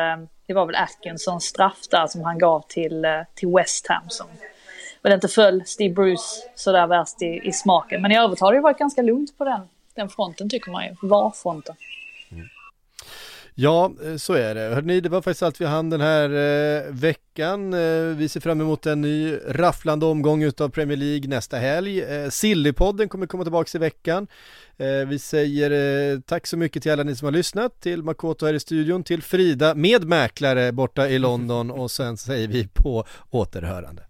det var väl Atkinsons straff där som han gav till, eh, till West Ham som väl inte föll Steve Bruce sådär värst i, i smaken. Men i övrigt har det ju varit ganska lugnt på den, den fronten tycker man ju, VAR-fronten. Mm. Ja, eh, så är det. Hörrni, det var faktiskt allt vi hann den här eh, veckan. Eh, vi ser fram emot en ny rafflande omgång utav Premier League nästa helg. Eh, Sillypodden kommer komma tillbaka i veckan. Eh, vi säger eh, tack så mycket till alla ni som har lyssnat, till Makoto här i studion, till Frida med mäklare borta i London och sen säger vi på återhörande.